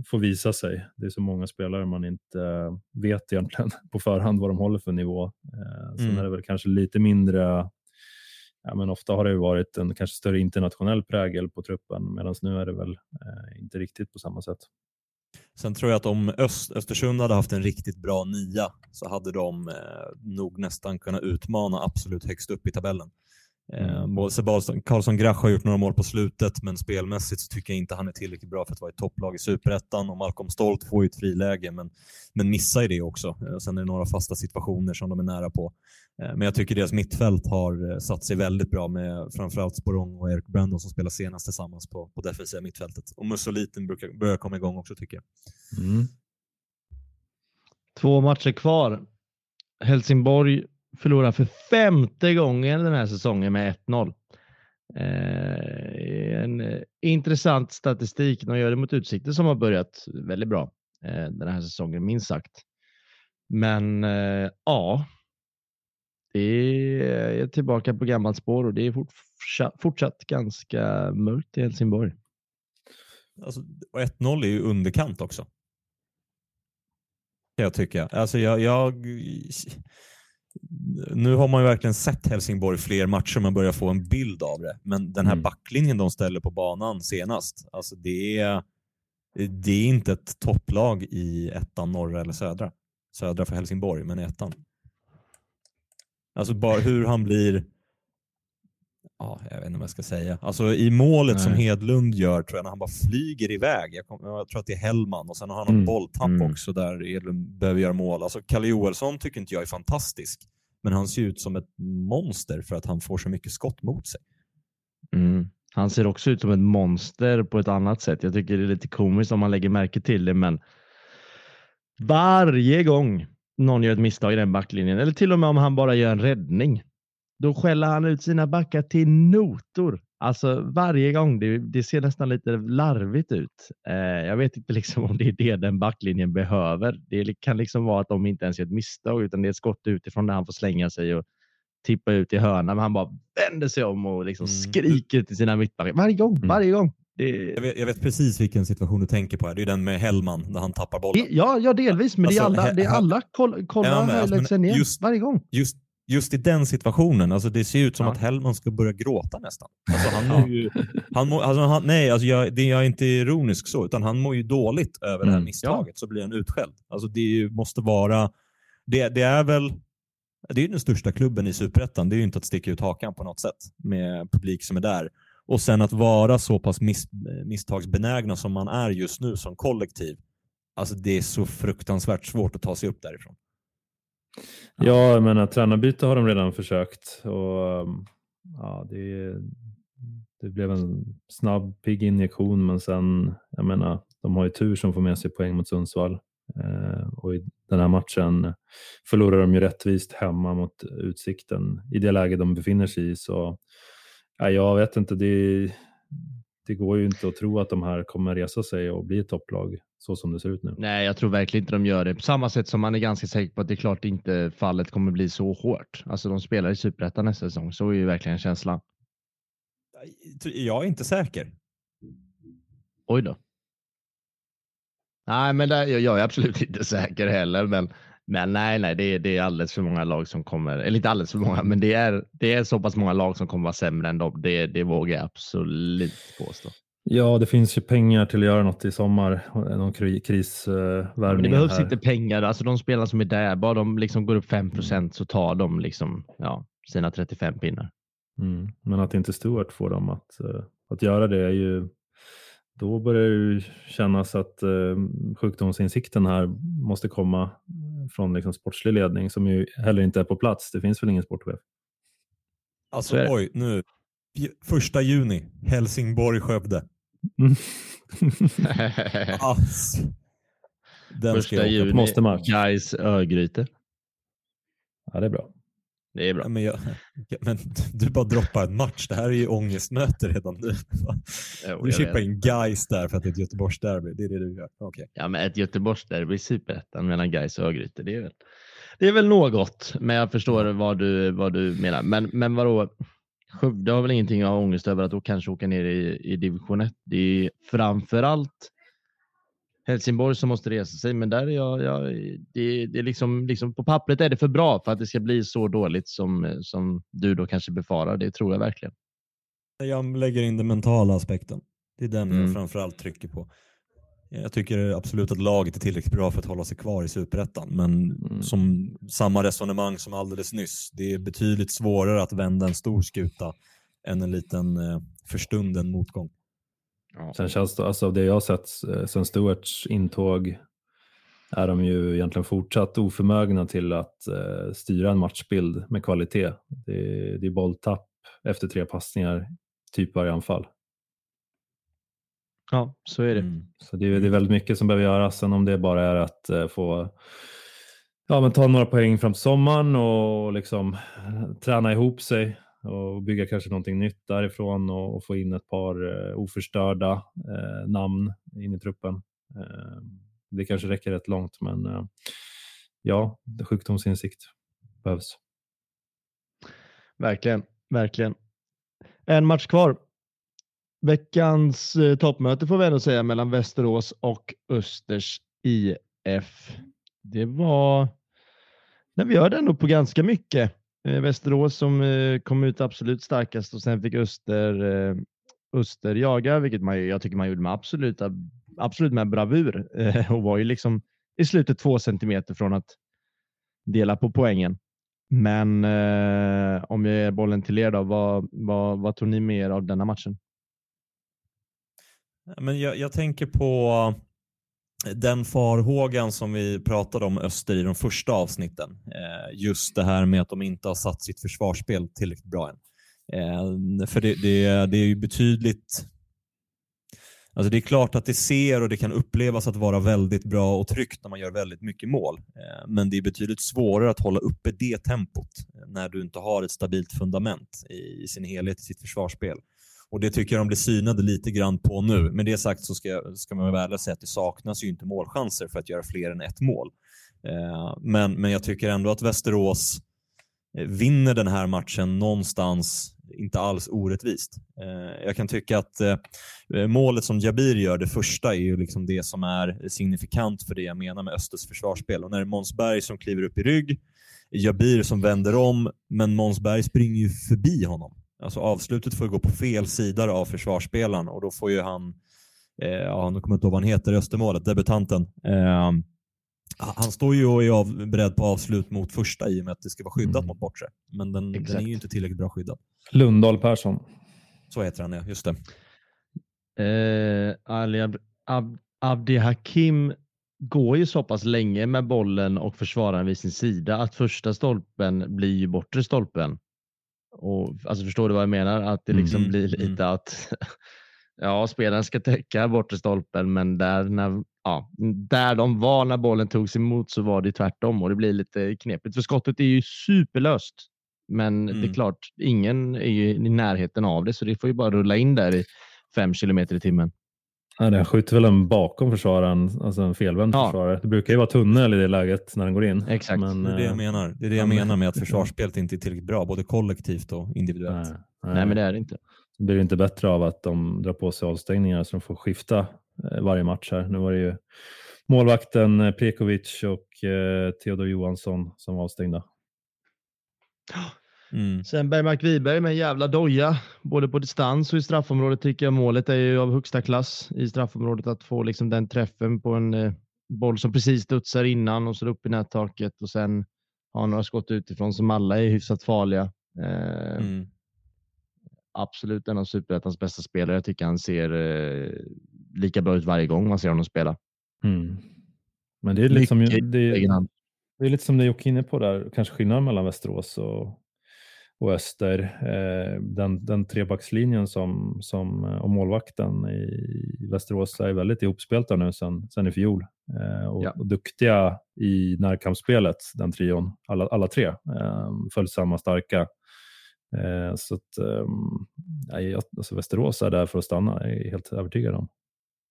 får visa sig. Det är så många spelare man inte eh, vet egentligen på förhand vad de håller för nivå. Eh, sen Mm. är det väl kanske lite mindre Ja, men ofta har det ju varit en kanske större internationell prägel på truppen medan nu är det väl eh, inte riktigt på samma sätt. Sen tror jag att om Öst, Östersund hade haft en riktigt bra nia så hade de eh, nog nästan kunnat utmana absolut högst upp i tabellen. Eh, Mm. Sebastian Karlsson Grach har gjort några mål på slutet, men spelmässigt så tycker jag inte han är tillräckligt bra för att vara ett topplag i superettan. Och Malcolm Stolt får ju ett friläge, men, men missar ju det också. Eh, sen är det några fasta situationer som de är nära på. Eh, men jag tycker deras mittfält har eh, satt sig väldigt bra med framförallt Sporong och Erik Brandon som spelar senast tillsammans på, på defensiva mittfältet. Och Mussoliten brukar- börjar komma igång också tycker jag. Mm. Två matcher kvar. Helsingborg förlorar för femte gången den här säsongen med 1-0. Eh, en eh, intressant statistik. De gör det mot Utsikten som har börjat väldigt bra eh, den här säsongen, minst sagt. Men eh, ja, det är eh, tillbaka på gammalt spår och det är fortsatt, fortsatt ganska mörkt i Helsingborg. Alltså, 1-0 är ju underkant också. Kan jag tycka. Alltså jag, jag, nu har man ju verkligen sett Helsingborg fler matcher, man börjar få en bild av det. Men den här Mm. backlinjen de ställer på banan senast, alltså det är, det är inte ett topplag i ettan, norra eller södra. Södra för Helsingborg, men i ettan. Alltså bara hur han blir Ja, jag vet inte vad jag ska säga. Alltså i målet som Nej. Hedlund gör tror jag när han bara flyger iväg. Jag, kom, jag tror att det är Hellman och sen har han en Mm. bolltapp Mm. också där Hedlund behöver göra mål. Alltså Kalle Joelsson tycker inte jag är fantastisk. Men han ser ut som ett monster för att han får så mycket skott mot sig. Mm. Han ser också ut som ett monster på ett annat sätt. Jag tycker det är lite komiskt om man lägger märke till det, men varje gång någon gör ett misstag i den backlinjen, eller till och med om han bara gör en räddning, då skäller han ut sina backar till notor. Alltså varje gång. Det, det ser nästan lite larvigt ut. Eh, jag vet inte liksom om det är det den backlinjen behöver. Det kan liksom vara att de inte ens gör ett misstag, utan det är ett skott utifrån där han får slänga sig och tippa ut i hörnan. Men han bara vänder sig om och liksom Mm. skriker till sina mittbackar. Varje gång, Mm. varje gång. Det, Jag vet, jag vet precis vilken situation du tänker på. Här. Det är den med Hellman där han tappar bollen. ja, ja, delvis, men det är Alltså, alla. Det är alla. Kolla, kolla Ja, men alltså, men just- Varje gång. Just, just i den situationen, alltså det ser ut som Ja. att Hellman ska börja gråta nästan. Alltså han mår ju, han mår, alltså han, nej, alltså jag, det, jag är inte ironisk så, utan han mår ju dåligt över det här Mm, misstaget, så blir han utskälld. Alltså det ju- måste vara, det, det är väl, det är den största klubben i Superettan, det är ju inte att sticka ut hakan på något sätt med publik som är där. Och sen att vara så pass miss, misstagsbenägna som man är just nu som kollektiv, alltså det är så fruktansvärt svårt att ta sig upp därifrån. Ja, jag menar tränarbyte har de redan försökt och um, ja, det, det blev en snabb pigg injektion men sen, jag menar, de har ju tur som får med sig poäng mot Sundsvall. Eh, och i den här matchen förlorar de ju rättvist hemma mot Utsikten. I det läge de befinner sig i så ja, jag vet inte, det, det går ju inte att tro att de här kommer resa sig och bli ett topplag så som det ser ut nu. Nej, jag tror verkligen inte de gör det. På samma sätt som man är ganska säker på att det är klart inte fallet kommer bli så hårt. Alltså de spelar i Superettan nästa säsong, så är ju verkligen känslan. Jag är inte säker. Oj då. Nej, men där, jag är absolut inte säker heller, men, men nej, nej, det är, det är alldeles för många lag som kommer, eller inte alldeles för många, men det är, det är så pass många lag som kommer vara sämre än dem. Det, det vågar jag absolut påstå. Ja, det finns ju pengar till att göra något i sommar. Någon krisvärvning. det behövs här. inte pengar. Alltså de spelarna som är där, bara de liksom går upp 5% så tar de liksom, ja, sina 35 pinnar. Mm. Men att inte Stuart får dem att, uh, att göra det är ju då börjar det kännas att uh, sjukdomsinsikten här måste komma från liksom sportslig ledning som ju heller inte är på plats. Det finns väl ingen sportchef? Alltså oj, nu. Första juni, Helsingborg-Skövde. Ass. Den Första juni, måste match. Gais Örgryte. Ja, det är bra. Det är bra. men, jag, men du bara droppar en match. Det här är ju ångestmöte redan nu. Du chippar in Gais där för att det är ett Göteborgsderby. Det är det du gör? Okay. Ja, men ett Göteborgsderby i Superettan mellan Gais och Örgryte, det är väl, det är väl något. Men jag förstår vad du, vad du menar. Men, men vadå? Skövde har väl ingenting att ha ångest över att då kanske åka ner i, i division 1. Det är framför allt Helsingborg som måste resa sig, men där är jag, jag det, det är liksom, liksom, på pappret är det för bra för att det ska bli så dåligt som, som du då kanske befarar. Det tror jag verkligen. Jag lägger in den mentala aspekten. Det är den mm. jag framförallt trycker på. Jag tycker absolut att laget är tillräckligt bra för att hålla sig kvar i superettan, men mm. som samma resonemang som alldeles nyss. Det är betydligt svårare att vända en stor skuta än en liten eh, förstunden motgång. Ja. Sen känns det, alltså av det jag har sett eh, sen Stuarts intåg är de ju egentligen fortsatt oförmögna till att eh, styra en matchbild med kvalitet. Det är, det är bolltapp efter tre passningar, typ varje anfall. Ja, så är det. Mm. Så det är, det är väldigt mycket som behöver göras. Sen om det bara är att eh, få ja, men ta några poäng fram till sommaren och liksom eh, träna ihop sig och bygga kanske någonting nytt därifrån och, och få in ett par eh, oförstörda eh, namn in i truppen. Eh, det kanske räcker rätt långt, men eh, ja, sjukdomsinsikt behövs. Verkligen, verkligen. En match kvar. Veckans eh, toppmöte får vi ändå säga mellan Västerås och Östers IF. Det var, när vi gör det ändå på ganska mycket. Eh, Västerås som eh, kom ut absolut starkast och sen fick Öster, eh, Öster jaga, vilket man, jag tycker man gjorde med absolut, absolut med bravur eh, och var ju liksom i slutet två centimeter från att dela på poängen. Men eh, om jag ger bollen till er då, vad, vad, vad tog ni med er av denna matchen? Men jag, jag tänker på den farhågan som vi pratade om Öster i de första avsnitten. Eh, just det här med att de inte har satt sitt försvarsspel tillräckligt bra än. Eh, för det, det, det är ju betydligt Alltså det är klart att det ser och det kan upplevas att vara väldigt bra och tryggt när man gör väldigt mycket mål. Eh, men det är betydligt svårare att hålla uppe det tempot när du inte har ett stabilt fundament i sin helhet i sitt försvarsspel. Och Det tycker jag de blir synade lite grann på nu. Med det sagt så ska, ska man väl säga att det saknas ju inte målchanser för att göra fler än ett mål. Eh, men, men jag tycker ändå att Västerås eh, vinner den här matchen någonstans inte alls orättvist. Eh, jag kan tycka att eh, eh, målet som Jabir gör, det första, är ju liksom det som är signifikant för det jag menar med Östers försvarsspel. Och när det är Måns Berg som kliver upp i rygg, Jabir som vänder om, men Måns Berg springer ju förbi honom. Alltså avslutet får gå på fel sida av försvarsspelaren och då får ju han, eh, ja, nu kommer jag inte ihåg vad han heter i Östermålet, debutanten. Eh, han står ju och är av, beredd på avslut mot första i och med att det ska vara skyddat mm. mot bortre. Men den, den, är ju inte tillräckligt bra skyddad. Lundahl Persson. Så heter han ja, just det. Eh, Ali Ab Ab Abdi Hakim går ju så pass länge med bollen och försvararen vid sin sida att första stolpen blir ju bortre stolpen. Och, alltså förstår du vad jag menar? Att det liksom Mm, blir mm. lite att ja, spelaren ska täcka bortre stolpen, men där, när, ja, där de var när bollen togs emot så var det tvärtom och det blir lite knepigt. För skottet är ju superlöst. Men det Mm. är klart, ingen är ju i närheten av det, så det får ju bara rulla in där i fem kilometer i timmen. Ja, den skjuter väl en bakom försvararen, alltså en felvänd Ja. försvarare. Det brukar ju vara tunnel i det läget när den går in. Exakt. Men, Det är det jag eh, menar. Det är det jag ja, men- menar med att försvarsspelet inte är tillräckligt bra, både kollektivt och individuellt. nej, Nej, men det är det inte. Det blir inte bättre av att de drar på sig avstängningar så de får skifta eh, varje match här. Nu var det ju målvakten eh, Prekovic och eh, Theodor Johansson som var avstängda. Mm. Sen Bergmark Wiberg med en jävla doja, både på distans och i straffområdet tycker jag målet är ju av högsta klass i straffområdet att få liksom den träffen på en eh, boll som precis studsar innan och så upp i nättaket och sen ha några skott utifrån som alla är hyfsat farliga. Eh, Mm. Absolut en av superettans bästa spelare. Jag tycker han ser eh, lika bra ut varje gång man ser honom spela. Mm. Men det är, liksom, det, det är lite som det Jocke är inne på där, kanske skillnaden mellan Västerås och, och Öster. Eh, den, den trebackslinjen som, som, eh, och målvakten i Västerås är väldigt ihopspelta nu sen, sen i fjol. Eh, och, Ja. och duktiga i närkampsspelet, den trion, alla, alla tre. Eh, följsamma, starka. Eh, så att, eh, jag- alltså Västerås är där för att stanna, jag är helt övertygad om.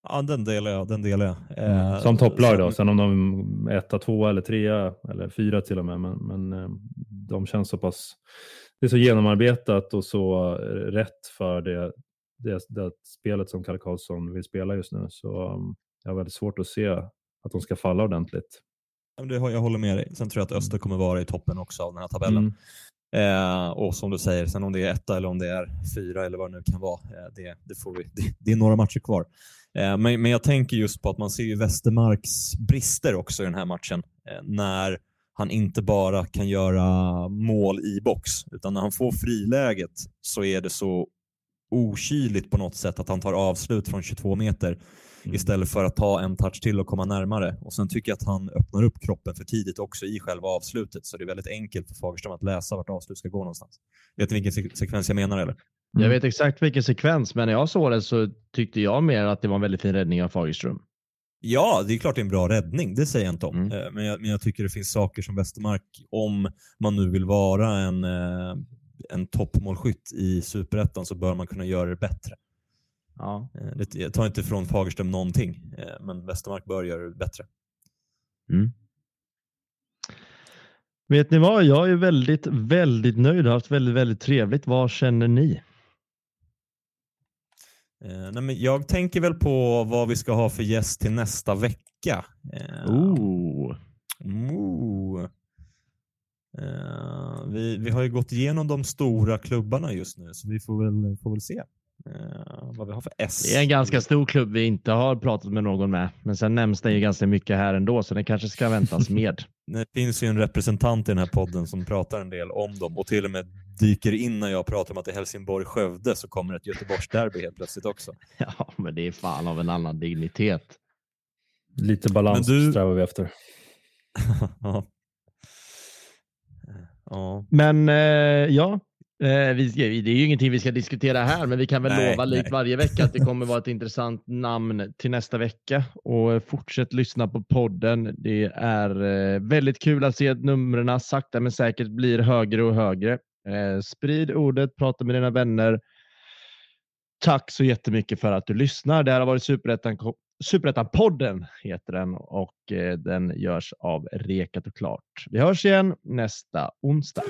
Ja, den delar jag. Den delar jag. Eh, Som topplag då, sen- om de är etta, tvåa eller trea eller fyra till och med. Men, men eh, de känns så pass, det är så genomarbetat och så eh, rätt för det, det, det spelet som Kalle Karlsson vill spela just nu. Så um, jag har väldigt svårt att se att de ska falla ordentligt. Jag håller med dig. Sen tror jag att Öster kommer vara i toppen också av den här tabellen. Mm. Eh, och som du säger, sen om det är etta eller om det är fyra eller vad det nu kan vara, eh, det, det, får vi, det, det är några matcher kvar. Eh, men, men jag tänker just på att man ser ju Westermarks brister också i den här matchen. Eh, när han inte bara kan göra mål i box, utan när han får friläget så är det så okyligt på något sätt att han tar avslut från 22 meter Mm. istället för att ta en touch till och komma närmare. Och Sen tycker jag att han öppnar upp kroppen för tidigt också i själva avslutet, så det är väldigt enkelt för Fagerström att läsa vart avslut ska gå någonstans. Vet ni vilken se- sekvens jag menar eller? Jag vet exakt vilken sekvens, men när jag såg det så tyckte jag mer att det var en väldigt fin räddning av Fagerström. Ja, det är klart det är en bra räddning, det säger jag inte om. Mm. Eh, Men, jag, men jag tycker det finns saker som Westermark, om man nu vill vara en, eh, en toppmålskytt i superettan så bör man kunna göra det bättre. Ja. Eh, Det, jag tar inte från Fagerström någonting, men Westermark bör göra det bättre. Vet ni vad? Jag är väldigt, väldigt nöjd och har haft väldigt, väldigt trevligt. Vad känner ni? Eh, nej, men jag tänker väl på vad vi ska ha för gäst till nästa vecka. Eh, Oh. Moo. Eh, vi, vi har ju gått igenom de stora klubbarna just nu, så vi får väl, får väl se eh, vad vi har för S. Det är en ganska stor klubb vi inte har pratat med någon med, men sen nämns det ju ganska mycket här ändå, så det kanske ska väntas med. Det finns ju en representant i den här podden som pratar en del om dem och till och med dyker in när jag pratar om att det är Helsingborg-Skövde så kommer ett Göteborgsderby helt plötsligt också. Ja, men det är fan av en annan dignitet. Lite balans Men du- strävar vi efter. ja. Ja. Men eh, ja, vi ska, det är ju ingenting vi ska diskutera här, men vi kan väl Nej, lova likt nej. varje vecka att det kommer vara ett intressant namn till nästa vecka. Och eh, fortsätt lyssna på podden. Det är eh, väldigt kul att se att numren sakta men säkert blir högre och högre. Eh, sprid ordet, prata med dina vänner. Tack så jättemycket för att du lyssnar. Det här har varit Superettan Superettan-podden heter den och eh, den görs av Rekat och Klart. Vi hörs igen nästa onsdag.